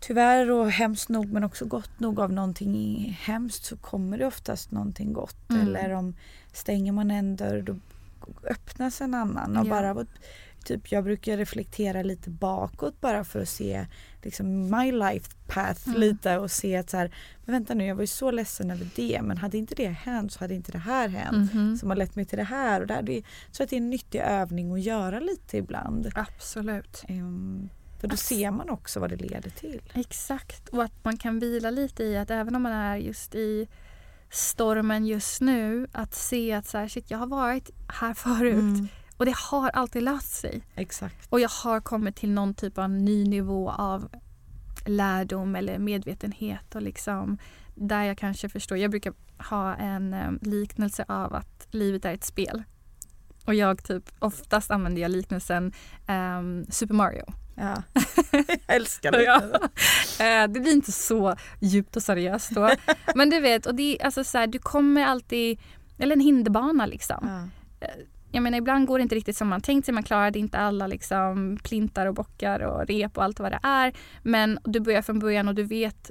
tyvärr och hemskt nog men också gott nog av någonting i- hemskt så kommer det oftast någonting gott Mm. eller om stänger man en dörr då öppnas en annan och Ja. bara typ jag brukar reflektera lite bakåt bara för att se liksom my life path Mm. lite och se att så här, men vänta nu jag var ju så ledsen över det men hade inte det hänt så hade inte det här hänt Mhm. som har lett mig till det här och där. Det är, så att det är en nyttig övning att göra lite ibland. Absolut. Ehm, för då ser man också vad det leder till. Exakt. Och att man kan vila lite i att även om man är just i stormen just nu att se att så här, shit, jag har varit här förut Mm, och det har alltid löst sig. exakt. Och jag har kommit till någon typ av ny nivå av lärdom eller medvetenhet och liksom där jag kanske förstår. Jag brukar ha en eh, liknelse av att livet är ett spel. Och jag typ, oftast använder jag liknelsen ehm, Super Mario. Ja. jag älskar det. Ja. Eh, det blir inte så djupt och seriöst då. Men du vet, och det är alltså så här, du kommer alltid, eller en hinderbana liksom. Ja. Jag menar ibland går det inte riktigt som man tänkt sig. Man klarade inte alla liksom plintar och bockar och rep och allt vad det är. Men du börjar från början och du vet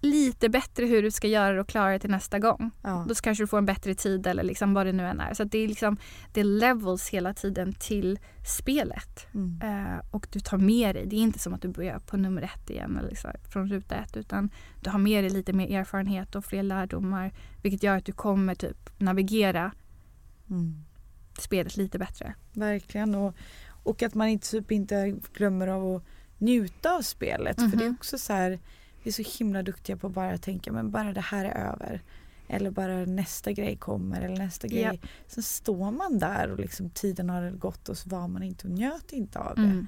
lite bättre hur du ska göra och klara det till nästa gång. Ja. Då kanske du får en bättre tid eller liksom vad det nu än är. Så det är liksom det är levels hela tiden till spelet. Mm. Eh, och du tar med dig, det är inte som att du börjar på nummer ett igen eller här, från ruta ett utan du har med dig lite mer erfarenhet och fler lärdomar vilket gör att du kommer typ navigera Mm. Spelet lite bättre. Verkligen. Och, och att man inte, typ inte glömmer av att njuta av spelet. För det är Mhm. också så här, vi är så himla duktiga på att bara tänka men bara det här är över. Eller bara nästa grej kommer eller nästa grej. Ja. Sen står man där och liksom tiden har gått och så var man inte och njöt inte av det. Mm.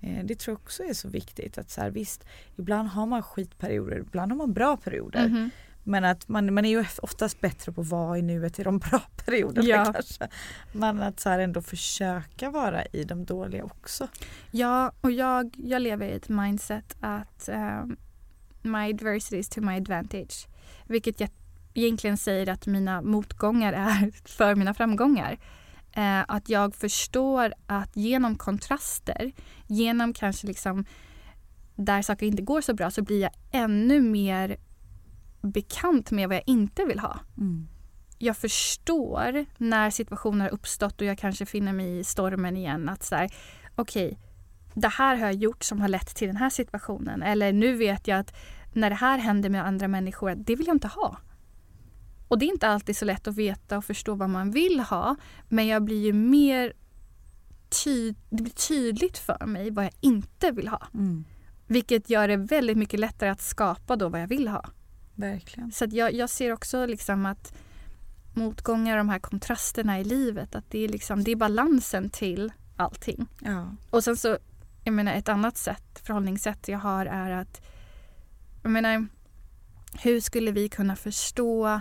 Eh, Det tror jag också är så viktigt. att så här, Visst, ibland har man skitperioder, ibland har man bra perioder. Mhm. Men att man, man är ju oftast bättre på att vara i nuet i de bra perioderna Ja. kanske. Men att så här ändå försöka vara i de dåliga också. Ja, och jag, jag lever i ett mindset att um, my adversity is to my advantage. Vilket jag egentligen säger att mina motgångar är för mina framgångar. Eh, att jag förstår att genom kontraster, genom kanske liksom där saker inte går så bra så blir jag ännu mer bekant med vad jag inte vill ha. jag förstår när situationer har uppstått och jag kanske finner mig i stormen igen att så här, okej, det här har jag gjort som har lett till den här situationen. Eller nu vet jag att när det här händer med andra människor, det vill jag inte ha. Och det är inte alltid så lätt att veta och förstå vad man vill ha. Men jag blir ju mer ty- det blir tydligt för mig vad jag inte vill ha. Mm. Vilket gör det väldigt mycket lättare att skapa då vad jag vill ha. Verkligen. Så jag, jag ser också liksom att motgångar, de här kontrasterna i livet, att det är, liksom, det är balansen till allting. Ja. Och sen så, jag menar ett annat sätt, förhållningssätt jag har är att, jag menar, hur skulle vi kunna förstå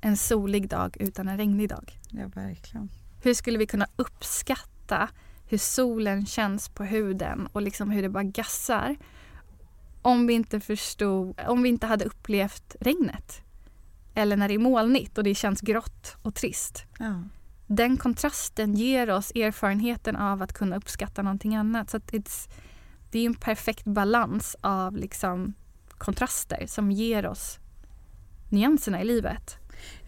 en solig dag utan en regnig dag? ja, verkligen. Hur skulle vi kunna uppskatta hur solen känns på huden och liksom hur det bara gassar om vi inte förstod, om vi inte hade upplevt regnet? Eller när det är molnigt och det känns grått och trist. Ja. Den kontrasten ger oss erfarenheten av att kunna uppskatta någonting annat. Så det är en perfekt balans av liksom kontraster som ger oss nyanserna i livet.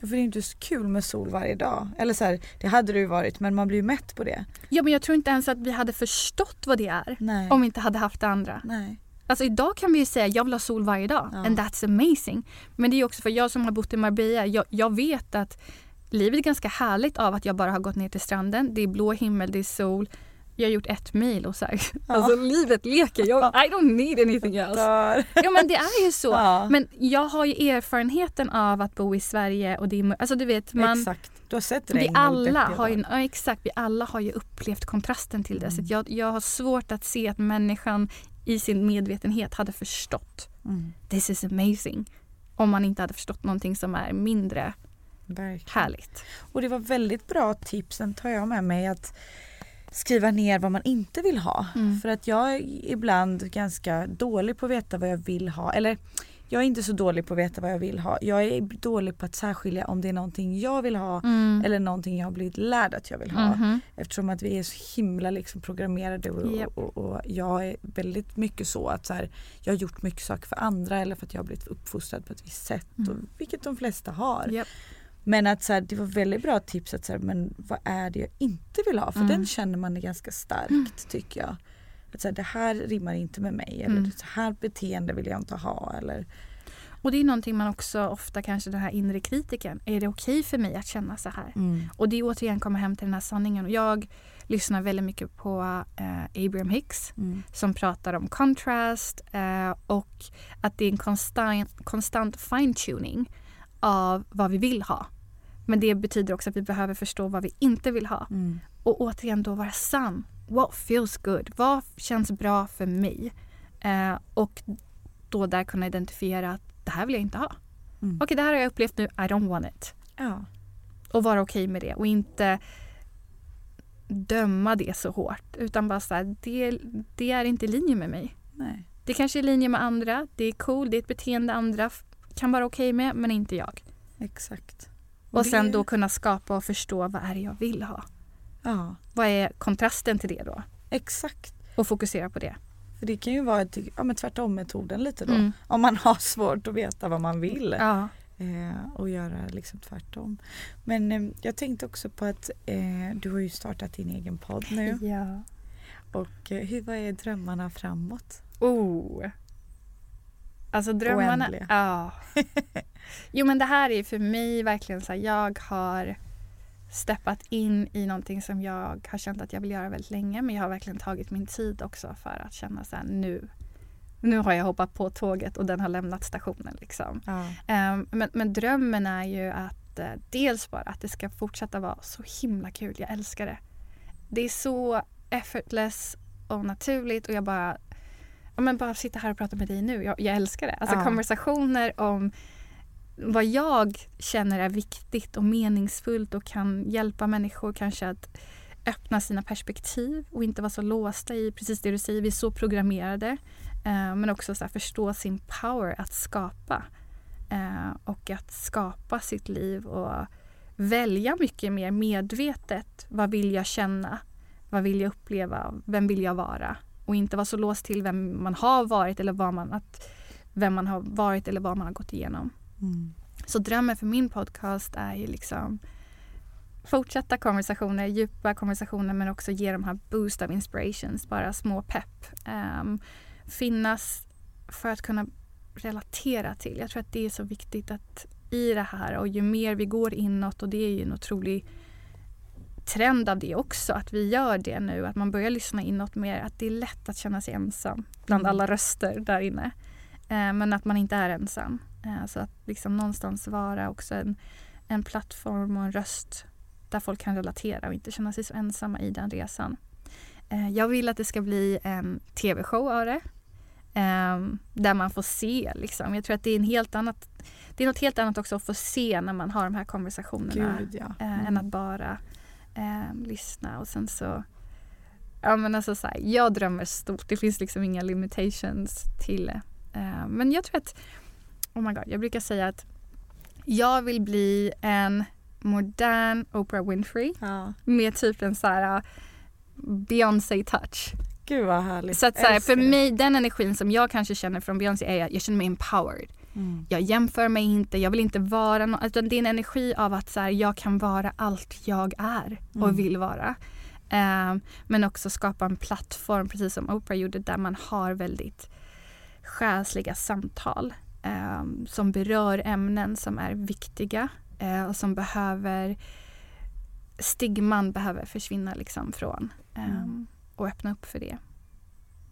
Ja, för det är inte så kul med sol varje dag. Eller så här, det hade det ju varit men man blir ju mätt på det. Ja, men jag tror inte ens att vi hade förstått vad det är Nej. om vi inte hade haft det andra. Nej. Alltså idag kan vi ju säga jag vill ha sol varje dag Ja. and that's amazing. Men det är också för jag som har bott i Marbella, jag, jag vet att livet är ganska härligt av att jag bara har gått ner till stranden. Det är blå himmel, det är sol. Jag har gjort ett mil och så här. Alltså livet leker. Jag, I don't need anything else. Ja men det är ju så. Ja. Men jag har ju erfarenheten av att bo i Sverige och det är, alltså du vet man Exakt. Du har sett vi regn och alla har ju, ja, exakt, vi alla har ju upplevt kontrasten till det. Så Mm. att jag, jag har svårt att se att människan i sin medvetenhet hade förstått Mm. this is amazing. Om man inte hade förstått någonting som är mindre Verkligen. härligt. Och det var väldigt bra tips, sen tar jag med mig att skriva ner vad man inte vill ha. Mm. För att jag är ibland ganska dålig på att veta vad jag vill ha. Eller jag är inte så dålig på att veta vad jag vill ha. Jag är dålig på att särskilja om det är någonting jag vill ha Mm. eller någonting jag har blivit lärd att jag vill ha. Mhm. Eftersom att vi är så himla liksom programmerade och, Japp. och, och jag är väldigt mycket så att så här, jag har gjort mycket saker för andra eller för att jag har blivit uppfostrad på ett visst sätt. Och, Mm. vilket de flesta har. Japp. Men att så här, det var väldigt bra tips att så här, men vad är det jag inte vill ha? För Mm. den känner man är ganska starkt tycker jag. Att så här, det här rimmar inte med mig eller Mm. så här beteende vill jag inte ha. Eller, Och det är någonting man också ofta kanske den här inre kritiken. Är det okej för mig att känna så här? Mm. Och det är återigen komma hem till den här sanningen. Jag lyssnar väldigt mycket på eh, Abraham Hicks Mm. som pratar om contrast eh, och att det är en konstant, konstant fine-tuning av vad vi vill ha. Men det betyder också att vi behöver förstå vad vi inte vill ha. Mm. Och återigen då vara sann. What feels good? Vad känns bra för mig? Eh, och då där kunna identifiera att det här vill jag inte ha. Mm. Okej, det här har jag upplevt nu. I don't want it. Ja. Och vara okej med det och inte döma det så hårt. Utan bara så här, det, det är inte i linje med mig. Nej. Det kanske är i linje med andra. Det är cool, det är ett beteende andra kan vara okej med, men inte jag. Exakt. Och det- sen då kunna skapa och förstå vad är det jag vill ha. Ja, Vad är kontrasten till det då? exakt. Och fokusera på det. För det kan ju vara ja, men tvärtom-metoden lite då. Mm. Om man har svårt att veta vad man vill. Ja. Eh, och göra liksom tvärtom. Men eh, jag tänkte också på att eh, du har ju startat din egen podd nu. ja. Och eh, hur, vad är drömmarna framåt? Oh. Alltså drömmarna. Oändliga. Ja. Jo men det här är för mig verkligen så här, jag har steppat in i någonting som jag har känt att jag vill göra väldigt länge men jag har verkligen tagit min tid också för att känna så här nu nu har jag hoppat på tåget och den har lämnat stationen liksom. Ja. Ehm, men, men drömmen är ju att eh, dels bara att det ska fortsätta vara så himla kul. Jag älskar det. Det är så effortless och naturligt och jag bara ja, men bara sitta här och prata med dig nu. Jag, jag älskar det. Alltså Ja. konversationer om vad jag känner är viktigt och meningsfullt och kan hjälpa människor kanske att öppna sina perspektiv och inte vara så låsta i precis det du säger. Vi är så programmerade. Eh, men också så här, förstå sin power att skapa. Eh, och att skapa sitt liv och välja mycket mer medvetet. Vad vill jag känna? Vad vill jag uppleva? Vem vill jag vara? Och inte vara så låst till vem man har varit eller vad man, att, vem man har varit eller vad man har gått igenom. Mm. Så drömmen för min podcast är ju liksom fortsätta konversationer, djupa konversationer men också ge de här boost of inspirations, bara små pepp. Ehm, finnas för att kunna relatera till. Jag tror att det är så viktigt att i det här och ju mer vi går inåt och det är ju en otrolig trend av det också, att vi gör det nu, att man börjar lyssna inåt mer, att det är lätt att känna sig ensam bland Mm. alla röster där inne. Eh, men att man inte är ensam. Eh, så att liksom någonstans vara också en, en plattform och en röst där folk kan relatera och inte känna sig så ensamma i den resan. Eh, jag vill att det ska bli en tv-show av det. Eh, där man får se liksom. Jag tror att det är en helt annat det är något helt annat också att få se när man har de här konversationerna Gud ja. eh, Mm. än att bara eh, lyssna och sen så Ja men alltså så här, jag drömmer stort. Det finns liksom inga limitations till. Eh, men jag tror att, oh my god, jag brukar säga att jag vill bli en modern Oprah Winfrey ja. med typ en så här uh, Beyoncé touch. Gud vad härligt. Så att så här, för mig, den energin som jag kanske känner från Beyoncé är att jag känner mig empowered. Mm. Jag jämför mig inte, jag vill inte vara någon, utan det är en energi av att så här, jag kan vara allt jag är och Mm. vill vara. Ehm, men också skapa en plattform, precis som Oprah gjorde, där man har väldigt själsliga samtal ehm, som berör ämnen som är viktiga eh, och som behöver stigman behöver försvinna liksom från ehm, Mm. och öppna upp för det.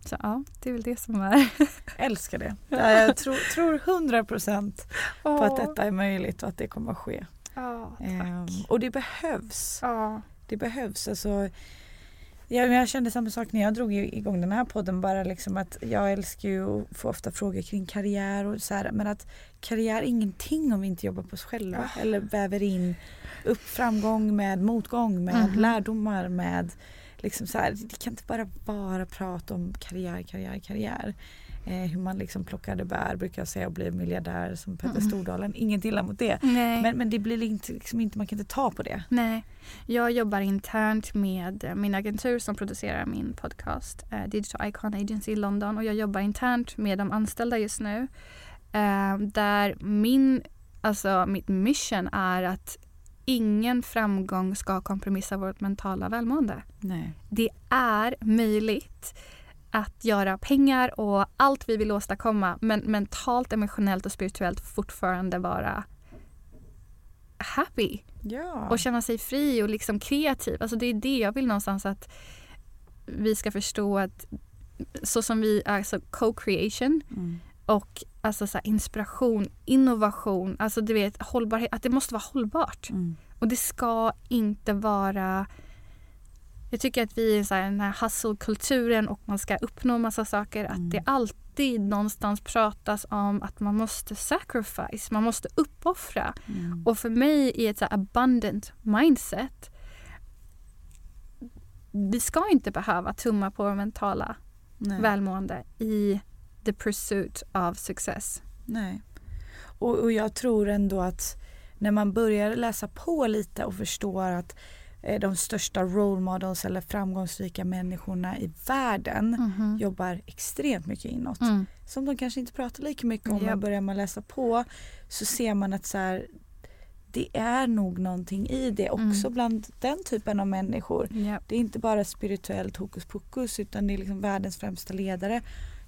Så ja, det är väl det som är... Älskar det. Ja, jag tror, tror 100% på att detta är möjligt och att det kommer att ske. Ja, Ehm, och det behövs. Ja. Det behövs. Alltså, ja, men jag kände samma sak när jag drog igång den här podden. Bara liksom att jag älskar ju att få ofta frågor kring karriär och så här, Men att karriär är ingenting om vi inte jobbar på oss själva. Eller väver in upp framgång med motgång, med Mhm. lärdomar, med liksom så här, Det kan inte bara vara prat om karriär, karriär, karriär. Eh, hur man liksom plockade bär brukar jag säga och blev miljardär som Petter Mm. Stordalen. Inget illa mot det. Nej. Men, men det blir inte, liksom inte, man kan inte ta på det. Nej. Jag jobbar internt med min agentur som producerar min podcast, eh, Digital Icon Agency i London. Och jag jobbar internt med de anställda just nu. Eh, där min, alltså mitt mission är att ingen framgång ska kompromissa vårt mentala välmående. Nej. Det är möjligt att göra pengar och allt vi vill åstadkomma men mentalt, emotionellt och spirituellt fortfarande vara happy Ja. och känna sig fri och liksom kreativ. Alltså det är det jag vill någonstans att vi ska förstå att så som vi, alltså co-creation Mm. och alltså så inspiration, innovation, alltså du vet hållbarhet, att det måste vara hållbart. Mm. Och det ska inte vara... Jag tycker att vi är här, den här hustle-kulturen och man ska uppnå massa saker. Mm. Att det alltid någonstans pratas om att man måste sacrifice, man måste uppoffra. Mm. Och för mig i ett så abundant mindset vi ska inte behöva tumma på vår mentala Nej. välmående i the pursuit of success. Nej. Och, och jag tror ändå att när man börjar läsa på lite och förstår att de största role models eller framgångsrika människorna i världen jobbar extremt mycket inåt. Mm. Som de kanske inte pratar lika mycket om Japp. men börjar man läsa på så ser man att så här, det är nog någonting i det också Mm. bland den typen av människor. Japp. Det är inte bara spirituellt hokus pokus utan det är liksom världens främsta ledare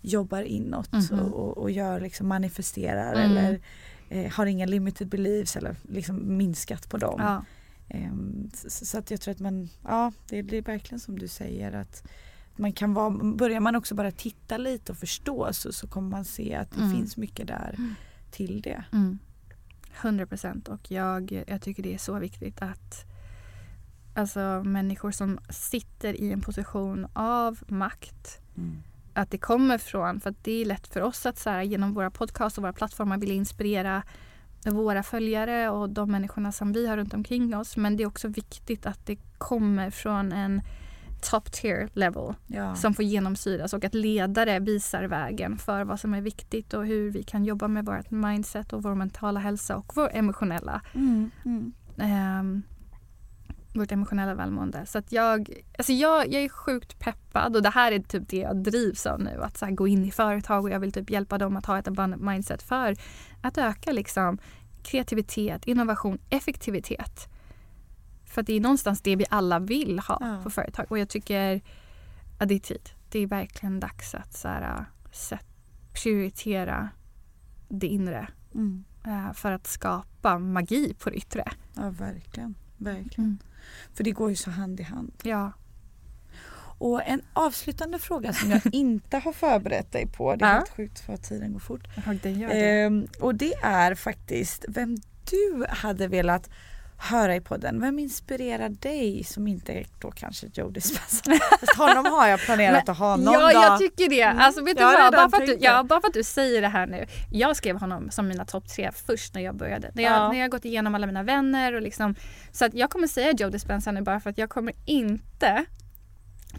jobbar inåt och, och, och gör liksom manifesterar Mm. eller eh, har inga limited beliefs eller liksom minskat på dem. Ja. Ehm, så, att jag tror att man, ja det blir verkligen som du säger att man kan vara, börjar man också bara titta lite och förstå så, så kommer man se att det Mm. finns mycket där Mm. till det. Mm. 100 procent. Och jag, jag tycker det är så viktigt att alltså, människor som sitter i en position av makt att det kommer från, för att det är lätt för oss att så här, genom våra podcast och våra plattformar vilja inspirera våra följare och de människorna som vi har runt omkring oss. Men det är också viktigt att det kommer från en top tier level Ja. som får genomsyras och att ledare visar vägen för vad som är viktigt och hur vi kan jobba med vårt mindset och vår mentala hälsa och vår emotionella, Mm, mm. ehm, vårt emotionella välmående. Så att jag, alltså jag, jag är sjukt peppad och det här är typ det jag drivs av nu. Att så gå in i företag och jag vill typ hjälpa dem att ha ett abundant mindset för att öka liksom kreativitet, innovation, effektivitet. För att det är någonstans det vi alla vill ha Ja. på företag. Och jag tycker att det är tid. Det är verkligen dags att så här, prioritera det inre Mm. eh, för att skapa magi på det yttre. Ja verkligen. verkligen. Mm. För det går ju så hand i hand. Ja. Och en avslutande fråga som jag inte har förberett dig på. Det är Ja. helt sjukt för att tiden går fort. det gör Ehm, och det är faktiskt vem du hade velat höra i podden. Vem inspirerar dig som inte är då kanske Joe Dispenza? Fast honom har jag planerat att ha någon ja, dag. jag tycker det. Alltså, vet du Jag har vad? Bara för, att du, ja, bara för att du säger det här nu. Jag skrev honom som mina topp tre först när jag började. När jag, Ja. när jag gått igenom alla mina vänner och liksom. Så att jag kommer säga Joe Dispenza nu bara för att jag kommer inte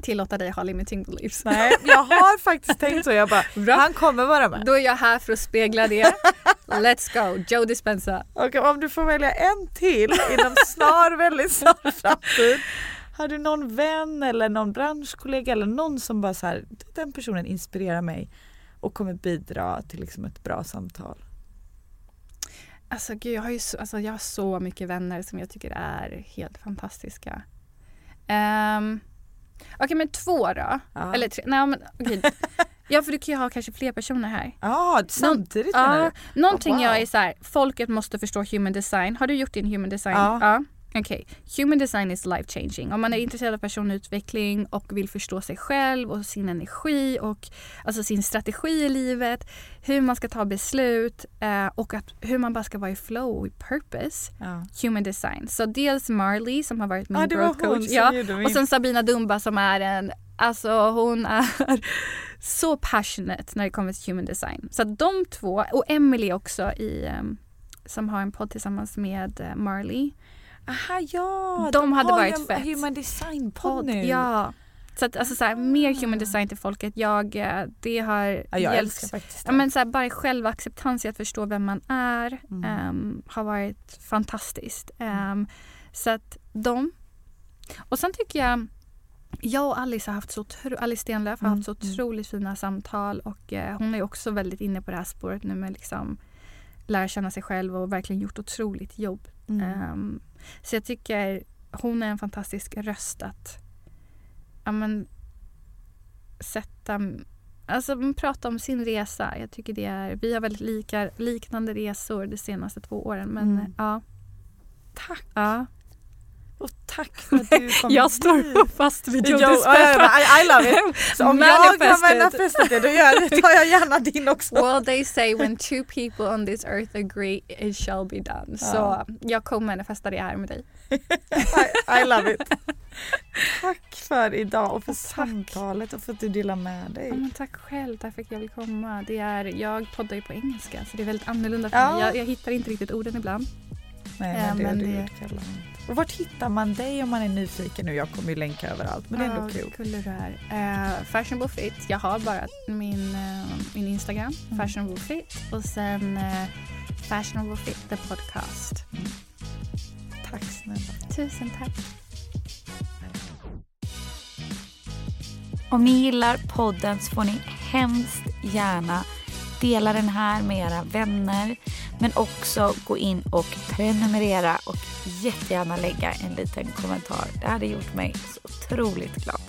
tillåta dig ha limiting beliefs. Nej, jag har faktiskt tänkt så. Jag bara, Bra. han kommer vara med. Då är jag här för att spegla det. Let's go, Joe Dispenza. Och om du får välja en till inom snar, väldigt snar framtid. Har du någon vän eller någon branschkollega eller någon som bara så här, den personen inspirerar mig och kommer bidra till liksom ett bra samtal. Alltså gud, jag har ju så, alltså, jag har så mycket vänner som jag tycker är helt fantastiska. Um, Okej men två då. Ja. Eller tre. Nej, men, okej. Ja för du kan ju ha kanske fler personer här. Ja, samtidigt menar Ja, du? någonting Oh, wow. jag är så här, folket måste förstå human design. Har du gjort din human design? Ja. Okej, human design is life changing. Om man är intresserad av personutveckling och vill förstå sig själv och sin energi och alltså sin strategi i livet, hur man ska ta beslut eh, och att, hur man bara ska vara i flow och i purpose. Ja. Human design. Så dels Marley som har varit min var growth coach. Ja, och sen Sabina Dumba som är en, alltså hon är så passionate när det kommer till human design. Så de två, och Emily också i, ehm, som har en podd tillsammans med eh, Marley. Aha, ja. De hade har varit fett. Human design podd Podd, nu. ja. Så att alltså så här, mer human design till folket. Jag, eh, det har Ja, jag hjälpt-. Ja, men så här, bara självacceptans i att förstå vem man är Mm. ehm, har varit fantastiskt. Ehm, så att de... Och sen tycker jag jag och Alice har haft så otro, Alice Stenlöf har Mm, haft så mm. otroligt fina samtal och eh, hon är också väldigt inne på det här spåret nu med liksom lära känna sig själv och verkligen gjort otroligt jobb. Mm. Ehm, så jag tycker hon är en fantastisk röst att ja, men, sätta, alltså prata om sin resa. Jag tycker det är, vi har väldigt lika, liknande resor de senaste två åren men Mm. ja. Tack! ja. Och tack för att du kom Jag står fast vid Jo, Joe ja, I, I love it! Så om jag har manifestat det, då gör, tar jag gärna din också. Well they say when two people on this earth agree it shall be done. Så Ja. jag kommer manifesta det här med dig. I, I love it. Tack för idag och för Tack. samtalet och för att du delar med dig. Ja, tack själv, tack för att jag vill komma. Det är, jag poddar ju på engelska så det är väldigt annorlunda för Ja. mig. Jag, jag hittar inte riktigt orden ibland. Nej, Ja, men det, men det, det- det... Och vart hittar man dig om man är nyfiken nu? Jag kommer ju länka överallt men det är ändå kul. Du är. Uh, fashionable fit. Jag har bara min, eh, min Instagram, Mm. fashionable fit. Och sen uh, fashionable fit the podcast. Tack snälla. Tusen tack. Om ni gillar podden så får ni hemskt gärna dela den här med era vänner. Men också gå in och prenumerera och jättegärna lägga en liten kommentar. Det hade gjort mig så otroligt glad.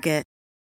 Target.